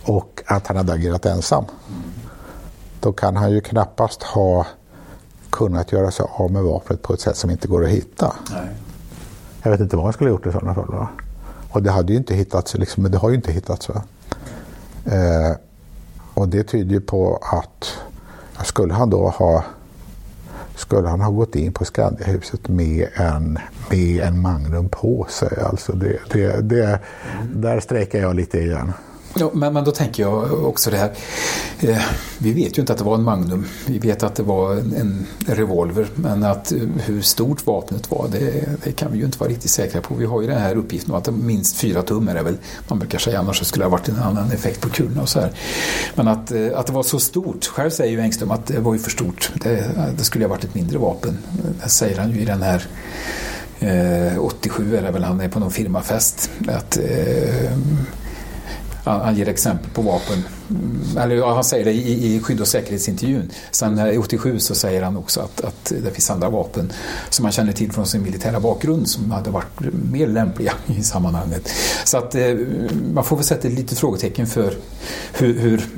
och att han hade agerat ensam. Då kan han ju knappast ha kunnat göra sig av med vapnet på ett sätt som inte går att hitta. Nej. Jag vet inte vad han skulle ha gjort i sådana fall. Va? Och det hade ju inte hittats, liksom, men det har ju inte hittats. Va? Eh, och det tyder ju på att skulle han då ha skulle han ha gått in på Skandiahuset med en, med en Magnum på sig. Alltså det, det, det, mm. Där sträcker jag lite igen. Ja, men, men då tänker jag också det här. Eh, vi vet ju inte att det var en Magnum. Vi vet att det var en, en revolver. Men att eh, hur stort vapnet var, det, det, kan vi ju inte vara riktigt säkra på. Vi har ju den här uppgiften att det minst fyra tum är det väl. Man brukar säga annars skulle det ha varit en annan effekt på kulorna och så här. Men att, eh, att det var så stort. Själv säger ju Engström att det var ju för stort. Det, det skulle ha varit ett mindre vapen. Det säger han ju i den här eh, 87 är det väl, han är på någon firmafest. Att, eh, han ger exempel på vapen. Mm, eller han säger det i, i skydd och säkerhetsintervjun. Sen 87 så säger han också att, att det finns andra vapen som han känner till från sin militära bakgrund som hade varit mer lämpliga i sammanhanget. Så att eh, man får väl sätta ett litet frågetecken för hur, hur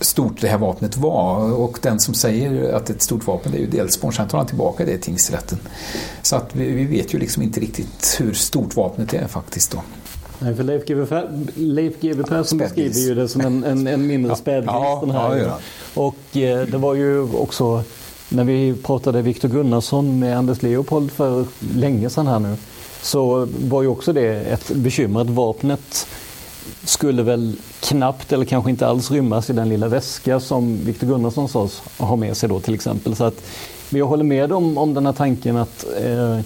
stort det här vapnet var och den som säger att ett stort vapen det är ju Delsborn, sen tar han tillbaka det i tingsrätten. Så att vi, vi, vet ju liksom inte riktigt hur stort vapnet är faktiskt då. Nej, för Leif GW, Leif GW Persson beskriver ju det som en, en, en mindre spädgris. Ja, ja, ja, och eh, det var ju också när vi pratade Viktor Gunnarsson med Anders Leopold för länge sedan här nu så var ju också det ett bekymmer att vapnet skulle väl knappt eller kanske inte alls rymmas i den lilla väska som Viktor Gunnarsson sades ha med sig då till exempel. Så att, men jag håller med om, om den här tanken att eh,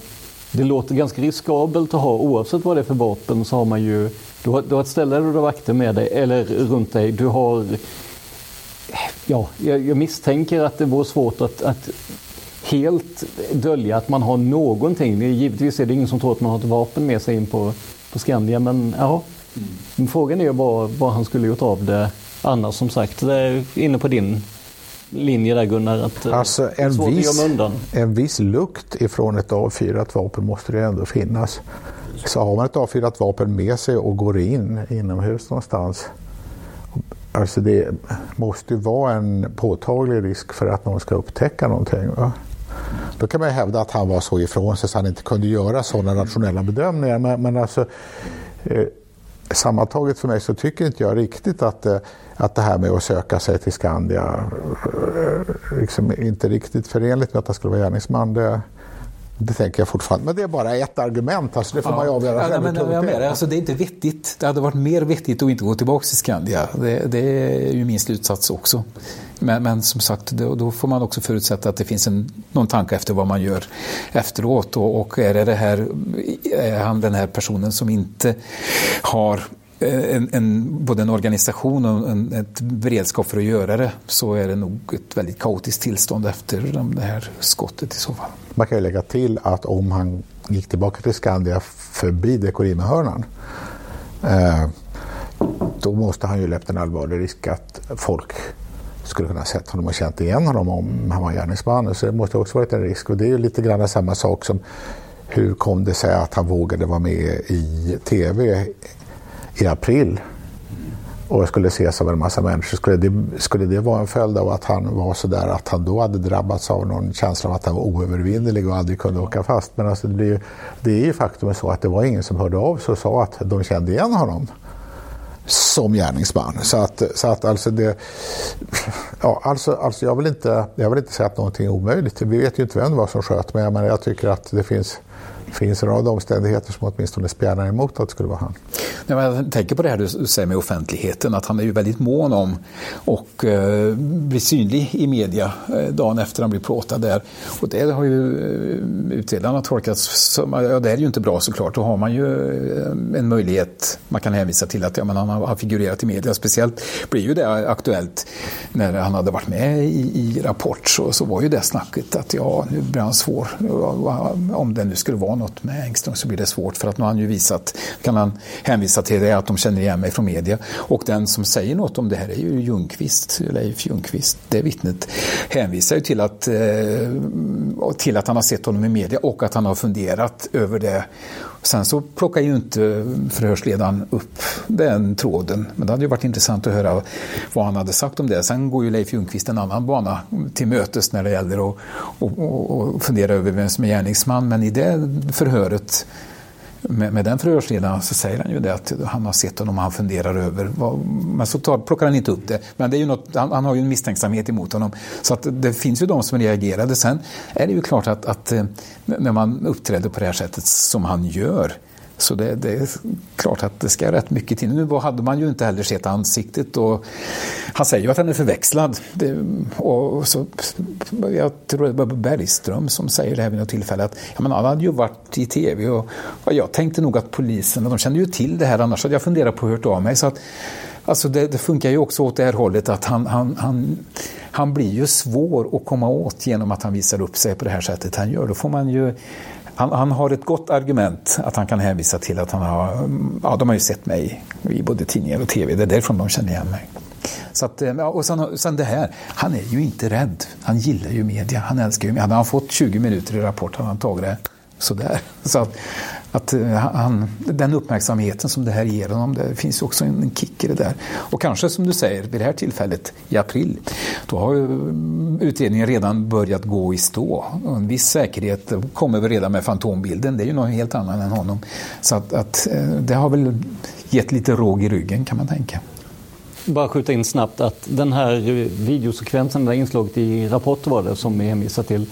det låter ganska riskabelt att ha oavsett vad det är för vapen så har man ju du har, du har ett ställe där du har vakter med dig eller runt dig. Du har Ja, jag, jag misstänker att det vore svårt att, att helt dölja att man har någonting. Givetvis är det ingen som tror att man har ett vapen med sig in på, på Skandia men ja. Mm. Frågan är ju vad, vad han skulle gjort av det annars som sagt. Det är inne på din linje där Gunnar, att eh, alltså, en, svårt viss, att gömma undan. en viss lukt ifrån ett avfyrat vapen måste det ändå finnas. Så har man ett avfyrat vapen med sig och går in inomhus någonstans Alltså det måste ju vara en påtaglig risk för att någon ska upptäcka någonting. Va? Då kan man hävda att han var så ifrån sig så han inte kunde göra sådana rationella bedömningar. Men, men alltså, eh, sammantaget för mig så tycker inte jag riktigt att, eh, att det här med att söka sig till Skandia eh, liksom inte riktigt förenligt med att han skulle vara gärningsman. Det, det tänker jag fortfarande. Men det är bara ett argument. Alltså det får ja. man ju avgöra själv. Ja, men, jag menar, alltså, det är inte vettigt. Det hade varit mer vettigt att inte gå tillbaka till Skandia. Det, det är ju min slutsats också. Men, men som sagt, då, då, får man också förutsätta att det finns en, någon tanke efter vad man gör efteråt. Och, och är det, det här, är han den här personen som inte har en, en, både en organisation och en, ett beredskap för att göra det så är det nog ett väldigt kaotiskt tillstånd efter det här skottet i så fall. Man kan ju lägga till att om han gick tillbaka till Skandia förbi Dekorima-hörnan eh, då måste han ju löpt en allvarlig risk att folk skulle kunna sett honom och känt igen honom om han var gärningsman. Så det måste också varit en risk och det är ju lite grann samma sak som hur kom det sig att han vågade vara med i tv i april och skulle ses av en massa människor. Skulle det, skulle det vara en följd av att han var så där att han då hade drabbats av någon känsla av att han var oövervinnelig och aldrig kunde åka fast. Men alltså det, blir, det är ju faktum så att det var ingen som hörde av sig och sa att de kände igen honom som gärningsman. Så att, så att alltså det... Ja, alltså, alltså jag, vill inte, jag vill inte säga att någonting är omöjligt. Vi vet ju inte vem det var som sköt, men jag, menar, jag tycker att det finns finns en rad omständigheter som åtminstone spjärnar emot att det skulle vara han. Jag tänker på det här du säger med offentligheten, att han är ju väldigt mån om och eh, blir synlig i media eh, dagen efter han blir plåtad där. Och det har ju eh, utredarna tolkat som, ja det är ju inte bra såklart, då har man ju eh, en möjlighet, man kan hänvisa till att ja, men han har figurerat i media, speciellt blir ju det aktuellt när han hade varit med i, i Rapport så, så var ju det snacket att ja, nu blir han svår, eh, om det nu skulle vara något med Engström så blir det svårt för att nu har han ju visat, kan han hänvisa till det att de känner igen mig från media. Och den som säger något om det här är ju Ljungqvist, Leif Ljungqvist. Det vittnet hänvisar ju till att, eh, till att han har sett honom i media och att han har funderat över det Sen så plockar ju inte förhörsledaren upp den tråden. Men det hade ju varit intressant att höra vad han hade sagt om det. Sen går ju Leif Ljungqvist en annan bana till mötes när det gäller att och, och, och fundera över vem som är gärningsman. Men i det förhöret med, med den förhörsledaren så säger han ju det att han har sett honom och han funderar över, vad, men så tar, plockar han inte upp det. Men det är ju något, han, han, har ju en misstänksamhet emot honom. Så att det finns ju de som reagerade. Sen är det ju klart att, att eh, när man uppträder på det här sättet som han gör så det, det, är klart att det ska rätt mycket till. Nu hade man ju inte heller sett ansiktet och han säger ju att han är förväxlad. Det, och så, jag tror det var Bergström som säger det här vid något tillfälle att ja, men han hade ju varit i tv och, och jag tänkte nog att polisen, de kände ju till det här annars hade jag funderat på att hört av mig. Så att, Alltså det, det, funkar ju också åt det här hållet att han, han, han, han blir ju svår att komma åt genom att han visar upp sig på det här sättet han gör. Då får man ju han, han, har ett gott argument att han kan hänvisa till att han har, ja de har ju sett mig i både tidningar och tv, det är därifrån de känner igen mig. Så att, eh, och sen, sen det här, han är ju inte rädd. Han gillar ju media, han älskar ju media. Hade han fått 20 minuter i Rapport hade han tagit det sådär. Så att, att eh, han, den uppmärksamheten som det här ger honom, det finns också en kick i det där. Och kanske som du säger, vid det här tillfället i april, då har mm, utredningen redan börjat gå i stå. En viss säkerhet kommer väl redan med fantombilden, det är ju något helt annat än honom. Så att, att eh, det har väl gett lite råg i ryggen kan man tänka bara skjuta in snabbt att den här eh, videosekvensen, det här inslaget i Rapport var det som vi hänvisar till,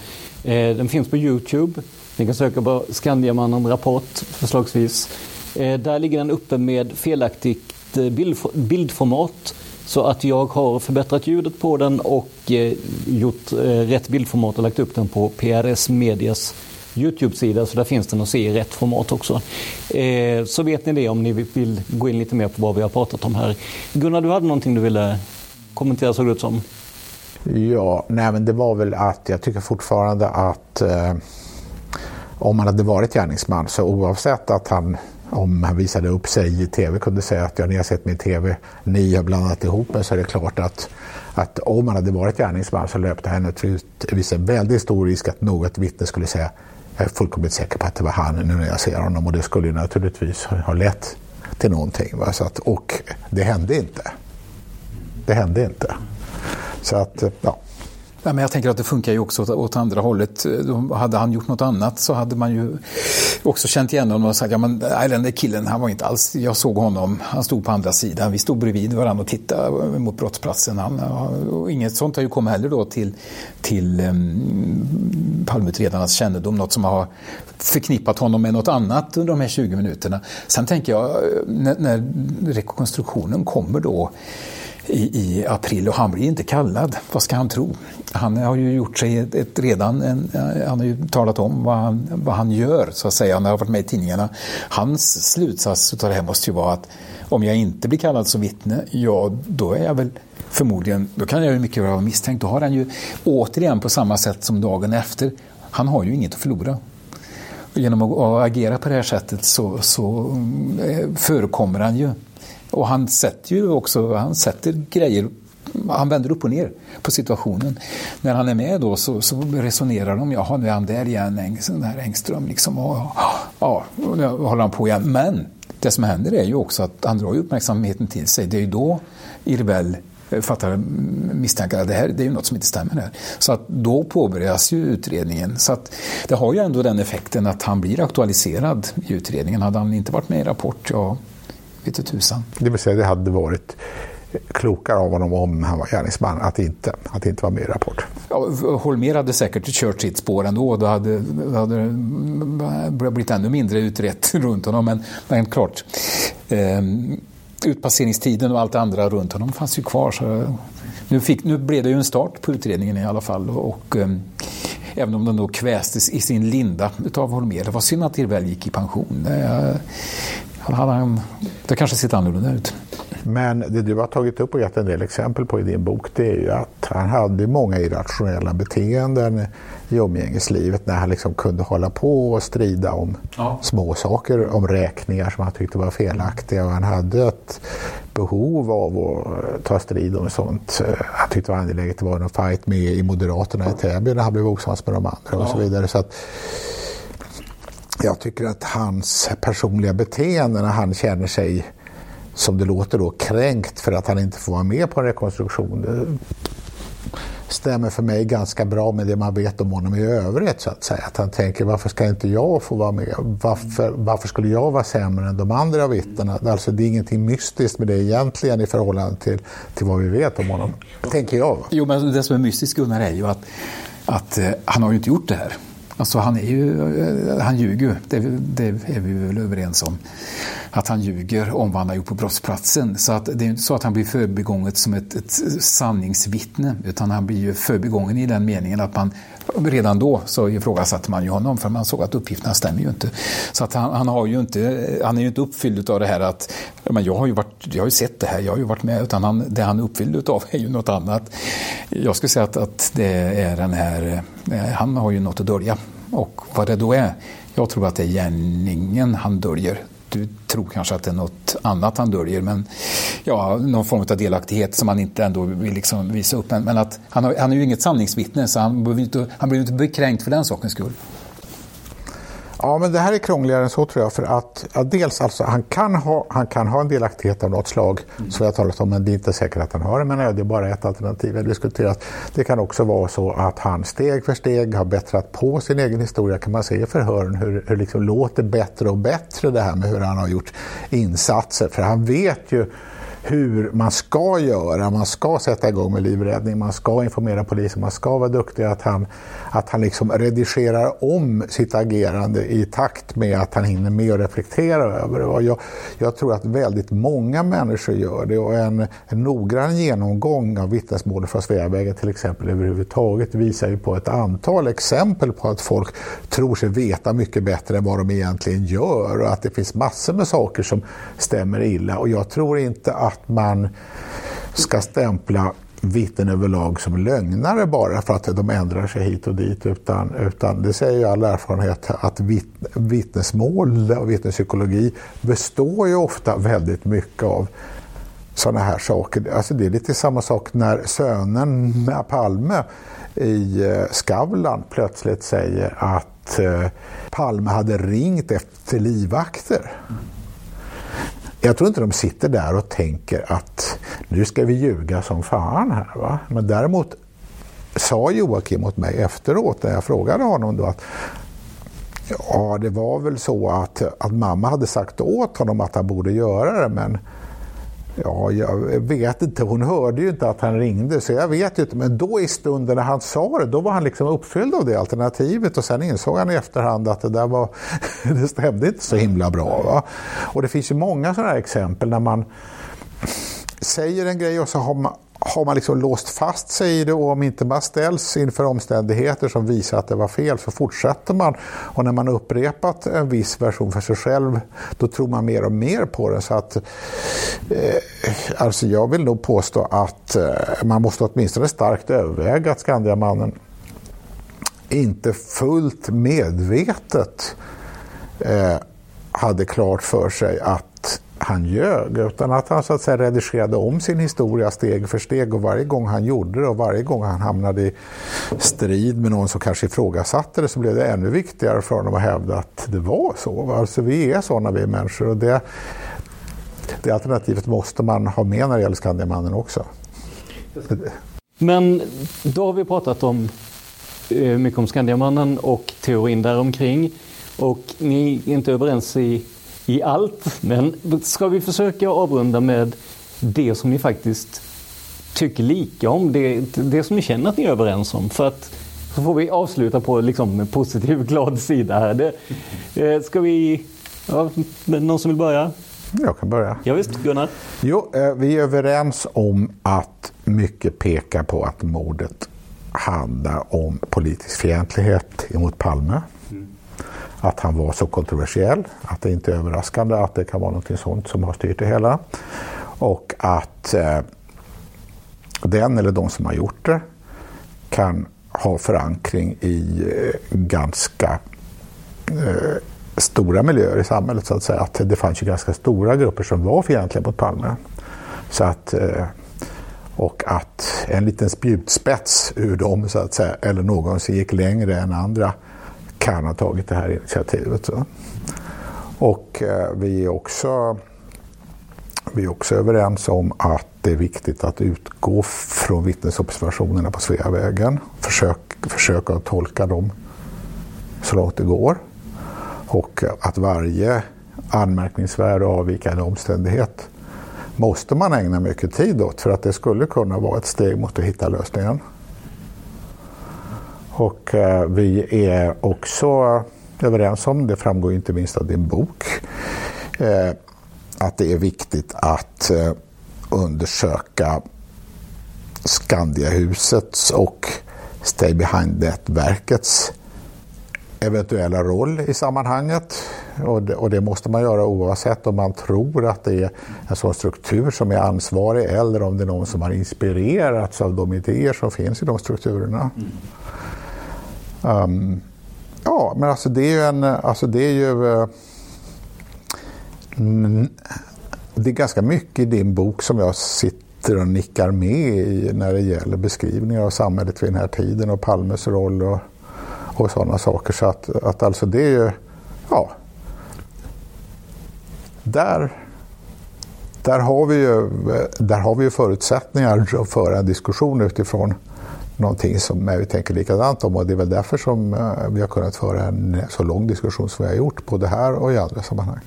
den finns på Youtube. Ni kan söka på Skandiamannen Rapport förslagsvis. Eh, där ligger den uppe med felaktigt eh, bildformat. Så att jag har förbättrat ljudet på den och eh, gjort rätt bildformat och lagt upp den på PRS Medias Youtube-sida så där finns den att se i rätt format också. så vet ni det om ni vill gå in lite mer på vad vi har pratat om här. Gunnar, du hade någonting du ville kommentera såg det ut som. Ja, nej men det var väl att jag tycker fortfarande att eh, om han hade varit gärningsman så oavsett att han om han visade upp sig i tv kunde säga att ja, ni har sett mig i tv, ni har blandat ihop mig så är det klart att, att om han hade varit gärningsman så löpte han naturligtvis en väldigt stor risk att något vittne skulle säga jag är fullkomligt säker på att det var han nu när jag ser honom och det skulle naturligtvis ha lett till någonting. Va? Så att, och det hände inte. Det hände inte. Så att, ja. Ja, men jag tänker att det funkar ju också åt, åt andra hållet. Hade han gjort något annat så hade man ju också känt igen honom och sagt ja men nej, den där killen han var inte alls, jag såg honom, han stod på andra sidan, vi stod bredvid varandra och tittade mot brottsplatsen. Han, och inget sånt har ju kommit heller då till, till ehm, um, palmutredarnas kännedom, något som har förknippat honom med något annat under de här 20 minuterna. Sen tänker jag eh, när, när rekonstruktionen kommer då i, i, april och han blir inte kallad. Vad ska han tro? Han har ju gjort sig ett, ett redan, en, han har ju talat om vad han, vad han gör så att säga. Han har varit med i tidningarna. Hans slutsats av det här måste ju vara att om jag inte blir kallad som vittne, ja då är jag väl förmodligen, då kan jag ju mycket väl vara misstänkt. Då har han ju återigen på samma sätt som dagen efter, han har ju inget att förlora. genom att agera på det här sättet så, så eh, förekommer han ju och han sätter ju också, han sätter grejer han vänder upp och ner på situationen. När han är med då så, så resonerar de, jaha nu är han där igen, den här Engström liksom. Och, ja, och nu håller han på igen. Men det som händer är ju också att han drar uppmärksamheten till sig. Det är ju då Irvel eh, fattar mm, misstankar att det här det är ju något som inte stämmer här. Så att då påbörjas ju utredningen. Så att det har ju ändå den effekten att han blir aktualiserad i utredningen. Hade han inte varit med i Rapport, ja vete tusan. Det vill säga det hade varit klokare av honom om han var gärningsman att inte, att inte vara med i Rapport. Ja, Holmér hade säkert kört sitt spår ändå. Då hade, då hade det blivit ännu mindre utrett runt honom. Men, men klart, eh, utpasseringstiden och allt det andra runt honom fanns ju kvar. Så nu, fick, nu blev det ju en start på utredningen i alla fall. Och, eh, även om den då kvästes i sin linda utav Holmér. Det var synd att Irvell gick i pension. Det, eh, hade han, det kanske sett annorlunda ut. Men det du har tagit upp och gett en del exempel på i din bok det är ju att han hade många irrationella beteenden i umgängeslivet när han liksom kunde hålla på och strida om ja. små saker, om räkningar som han tyckte var felaktiga och han hade ett behov av att ta strid om sånt. Han tyckte det var angeläget att vara någon fight med i Moderaterna i Täby när han blev osams med de andra ja. och så vidare. Så att, jag tycker att hans personliga beteende när han känner sig, som det låter då, kränkt för att han inte får vara med på en rekonstruktion. Det stämmer för mig ganska bra med det man vet om honom i övrigt så att säga. Att han tänker varför ska inte jag få vara med? Varför, varför skulle jag vara sämre än de andra vittnena? Alltså det är ingenting mystiskt med det egentligen i förhållande till, till vad vi vet om honom. Tänker jag. Jo men det som är mystiskt Gunnar är ju att, att eh, han har ju inte gjort det här. Alltså han, är ju, eh, han ljuger, det, det är vi väl överens om. Att han ljuger om vad han har gjort på brottsplatsen. Så att det är inte så att han blir förbegånget som ett, ett sanningsvittne utan han blir ju förbigången i den meningen att man redan då så ifrågasatte man ju honom för man såg att uppgifterna stämmer ju inte. Så att han, han, har ju inte, han är ju inte uppfylld av det här att men jag, har ju varit, jag har ju sett det här, jag har ju varit med. Utan han, det han är uppfylld av är ju något annat. Jag skulle säga att, att det är den här, eh, han har ju något att dölja. Och vad det då är, jag tror att det är gärningen han döljer du tror kanske att det är något annat han döljer, men ja, någon form av delaktighet som han inte ändå vill liksom visa upp. Men, men att han, har, han är ju inget sanningsvittne, så han inte, han blir inte bekränkt för den sakens skull. Ja, men det här är krångligare än så tror jag. För att ja, dels alltså, han kan, ha, han kan ha en delaktighet av något slag, mm. som jag har talat om, men det är inte säkert att han har det. Men det är bara ett alternativ jag diskuterat. Det kan också vara så att han steg för steg har bättrat på sin egen historia, kan man se i förhören, hur det liksom låter bättre och bättre det här med hur han har gjort insatser. För han vet ju hur man ska göra. Man ska sätta igång med livräddning, man ska informera polisen, man ska vara duktig. Att han, att han liksom redigerar om sitt agerande i takt med att han hinner med att reflektera över det. Och jag, jag tror att väldigt många människor gör det och en, en noggrann genomgång av vittnesmålet från Sveavägen till exempel överhuvudtaget visar ju på ett antal exempel på att folk tror sig veta mycket bättre än vad de egentligen gör och att det finns massor med saker som stämmer illa. Och jag tror inte att att man ska stämpla vittnen överlag som lögnare bara för att de ändrar sig hit och dit. Utan, utan det säger ju all erfarenhet att vitt, vittnesmål och vittnespsykologi består ju ofta väldigt mycket av sådana här saker. Alltså det är lite samma sak när sönen med Palme i eh, Skavlan plötsligt säger att eh, Palme hade ringt efter livvakter. Jag tror inte de sitter där och tänker att nu ska vi ljuga som fan här. Va? Men däremot sa Joakim åt mig efteråt när jag frågade honom då att ja, det var väl så att, att mamma hade sagt åt honom att han borde göra det men Ja, jag vet inte. Hon hörde ju inte att han ringde så jag vet ju inte. Men då i stunden när han sa det, då var han liksom uppfylld av det alternativet och sen insåg han i efterhand att det där var, det stämde inte så himla bra. Va? Och det finns ju många sådana här exempel när man säger en grej och så har man, har man liksom låst fast sig i det och om inte man ställs inför omständigheter som visar att det var fel så fortsätter man. Och när man upprepat en viss version för sig själv då tror man mer och mer på det. Så att, eh, alltså jag vill nog påstå att eh, man måste åtminstone starkt överväga att Skandiamannen inte fullt medvetet eh, hade klart för sig att han ljög utan att han så att säga redigerade om sin historia steg för steg och varje gång han gjorde det och varje gång han hamnade i strid med någon som kanske ifrågasatte det så blev det ännu viktigare för honom att hävda att det var så. Alltså vi är sådana vi är människor och det, det alternativet måste man ha med när det gäller Skandiamannen också. Men då har vi pratat om eh, mycket om Skandiamannen och teorin däromkring och ni är inte överens i i allt. Men ska vi försöka avrunda med det som ni faktiskt tycker lika om, det, det som ni känner att ni är överens om. För att så får vi avsluta på liksom en positiv, glad sida här. Det, eh, ska vi... Ja, någon som vill börja? Jag kan börja. Ja, visst, Gunnar? Jo, eh, vi är överens om att mycket pekar på att mordet handlar om politisk fientlighet emot Palme att han var så kontroversiell, att det inte är överraskande att det kan vara något sånt som har styrt det hela. Och att eh, den eller de som har gjort det kan ha förankring i eh, ganska eh, stora miljöer i samhället så att säga. Att det fanns ju ganska stora grupper som var fientliga mot Palme. Så att, eh, och att en liten spjutspets ur dem så att säga, eller någon som gick längre än andra kan ha tagit det här initiativet. Och eh, vi är också vi är också överens om att det är viktigt att utgå från vittnesobservationerna på Sveavägen. Försök, försöka att tolka dem så långt det går. Och eh, att varje anmärkningsvärd och avvikande omständighet måste man ägna mycket tid åt för att det skulle kunna vara ett steg mot att hitta lösningen. Och eh, vi är också överens om, det framgår inte minst av din bok, eh, att det är viktigt att eh, undersöka Skandiahusets och Stay Behind-nätverkets eventuella roll i sammanhanget. Och det, och det, måste man göra oavsett om man tror att det är en sån struktur som är ansvarig eller om det är någon som har inspirerats av de idéer som finns i de strukturerna. Mm. Um, ja, men alltså det är ju en, alltså det är ju uh, det är ganska mycket i din bok som jag sitter och nickar med i när det gäller beskrivningar av samhället vid den här tiden och Palmes roll och, och sådana saker. Så att, att alltså det är ju, ja, där, där, har vi ju, eh, där har vi ju förutsättningar att föra en diskussion utifrån någonting som vi tänker likadant om och det är väl därför som eh, vi har kunnat föra en så lång diskussion som vi har gjort, både här och i andra sammanhang.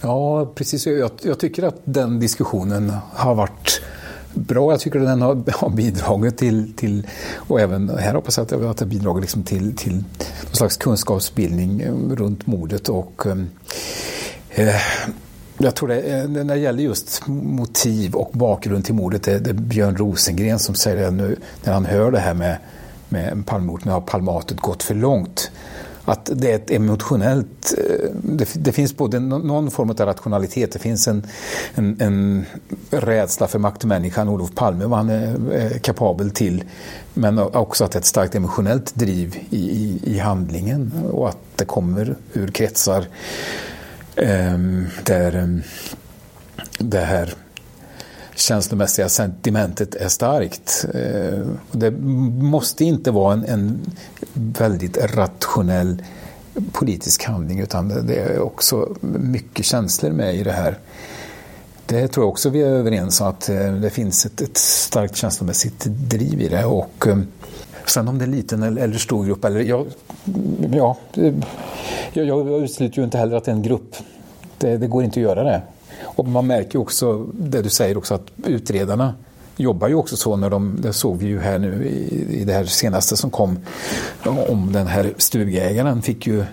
Ja, precis. Jag, jag tycker att den diskussionen har varit bra. Jag tycker att den har, bidragit till, till, och även här hoppas jag att den har bidragit liksom till, till någon slags kunskapsbildning eh, runt mordet och eh, eh jag tror det, eh, när det gäller just motiv och bakgrund till mordet, det, är Björn Rosengren som säger det nu när han hör det här med, med palmemordet, nu har palmatet gått för långt. att det är ett emotionellt... Eh, det, det finns både någon form av rationalitet, det finns en, en, en rädsla för maktmänniskan Olof Palme, vad han är, eh, kapabel till. Men också att det är ett starkt emotionellt driv i, i, i handlingen och att det kommer ur kretsar Ehm, där ehm, det här känslomässiga sentimentet är starkt. Ehm, det måste inte vara en, en väldigt rationell politisk handling utan det är också mycket känslor med i det här. Det tror jag också vi är överens om att eh, det finns ett, ett starkt känslomässigt driv i det. Och, Sen om det är liten eller stor grupp, eller ja, ja jag, jag utesluter ju inte heller att det är en grupp. Det, det går inte att göra det. Och man märker också det du säger också att utredarna jobbar ju också så när de, det såg vi ju här nu i, i det här senaste som kom om den här stugägaren fick ju,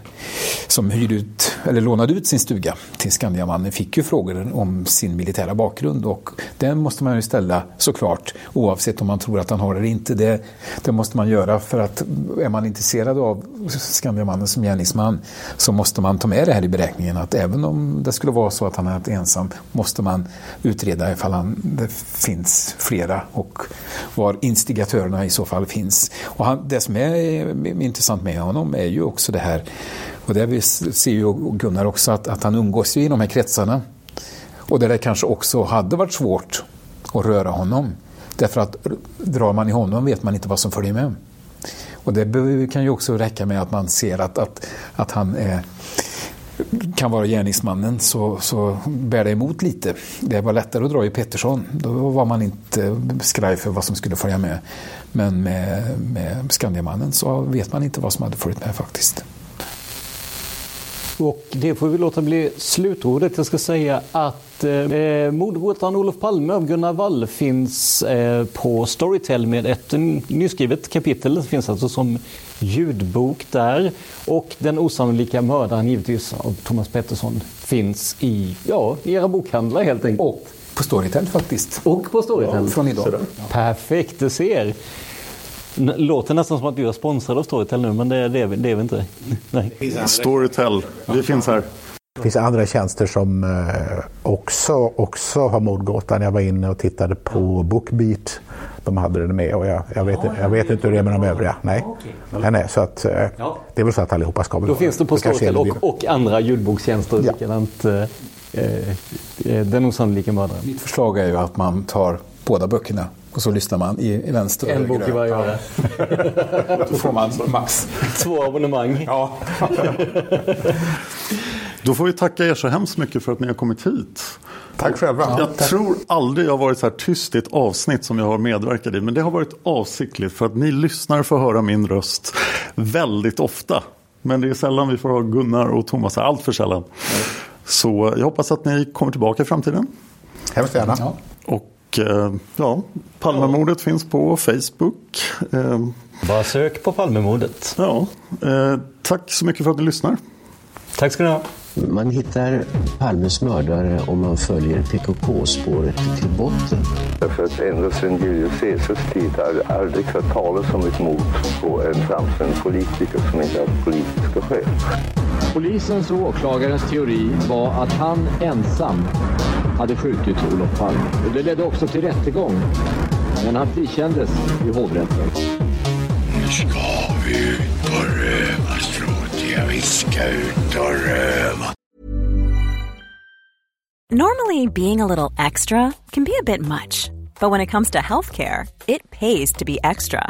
som hyrde ut, eller lånade ut sin stuga till Skandiamannen, fick ju frågor om sin militära bakgrund och den måste man ju ställa såklart oavsett om man tror att han har det eller inte. Det, det måste man göra för att är man intresserad av Skandiamannen som gärningsman så måste man ta med det här i beräkningen att även om det skulle vara så att han är ensam måste man utreda ifall han, det finns fler flera och var instigatörerna i så fall finns. Och han, det som är eh, intressant med honom är ju också det här, och det ser ju Gunnar också, att, att han umgås ju i de här kretsarna. Och där det kanske också hade varit svårt att röra honom. Därför att drar man i honom vet man inte vad som följer med. Och det kan ju också räcka med att man ser att, att, att han är kan vara gärningsmannen så, så bär det emot lite. Det var lättare att dra i Pettersson. Då var man inte eh, skraj för vad som skulle följa med. Men med, med Skandiamannen så vet man inte vad som hade följt med faktiskt. Och det får vi låta bli slutordet. Jag ska säga att eh, mordgåtan Olof Palme av Gunnar Wall finns eh, på Storytel med ett nyskrivet kapitel. Det finns alltså som ljudbok där. Och Den osannolika mördaren givetvis av Thomas Pettersson finns i, ja, era bokhandlar helt enkelt. Och på Storytel faktiskt. Och på Storytel. Ja, från idag. Perfekt, du ser. Låter nästan som att du är sponsrad av Storytel nu, men det, det, är, vi, det är vi inte. Nej. Storytel, vi finns här. Det finns andra tjänster som eh, också, också har mordgåtan. Jag var inne och tittade på Bookbeat. De hade den med och jag, jag vet, jag vet inte hur det är med de övriga. Nej, nej, nej så att, eh, det är väl så att allihopa ska väl Då finns det på Storytel och, och andra ljudbokstjänster. Ja. Likadant, eh, eh, Den osannolika mördaren. Mitt förslag är ju att man tar båda böckerna och så lyssnar man i, i vänster och En bok i varje öra. Då får man max. Två abonnemang. Ja. Då får vi tacka er så hemskt mycket för att ni har kommit hit. Tack själva. Jag ja, tack. tror aldrig jag har varit så här tyst i ett avsnitt som jag har medverkat i. Men det har varit avsiktligt för att ni lyssnar får höra min röst väldigt ofta. Men det är sällan vi får ha Gunnar och Thomas här, allt för sällan. Så jag hoppas att ni kommer tillbaka i framtiden. Hemskt gärna. Ja. Och ja, Palmemordet finns på Facebook. Eh, Bara sök på Palmemordet. Ja, eh, tack så mycket för att ni lyssnar. Tack ska ni ha. Man hittar Palmes mördare om man följer PKK-spåret till botten. Därför att ända sedan Julius Caesars tid har det aldrig hört talas om ett mord på en framstående politiker som inte haft politiska skäl. Polisens och åklagarens teori var att han ensam hade skjutit Olof Palme. Och det ledde också till rättegång. Men han frikändes i hovrätten. Nu ska vi ut och röva, trodde. Vi ska ut och röva. Normally being a little extra can be a bit much. But when it comes to healthcare, it pays to be extra.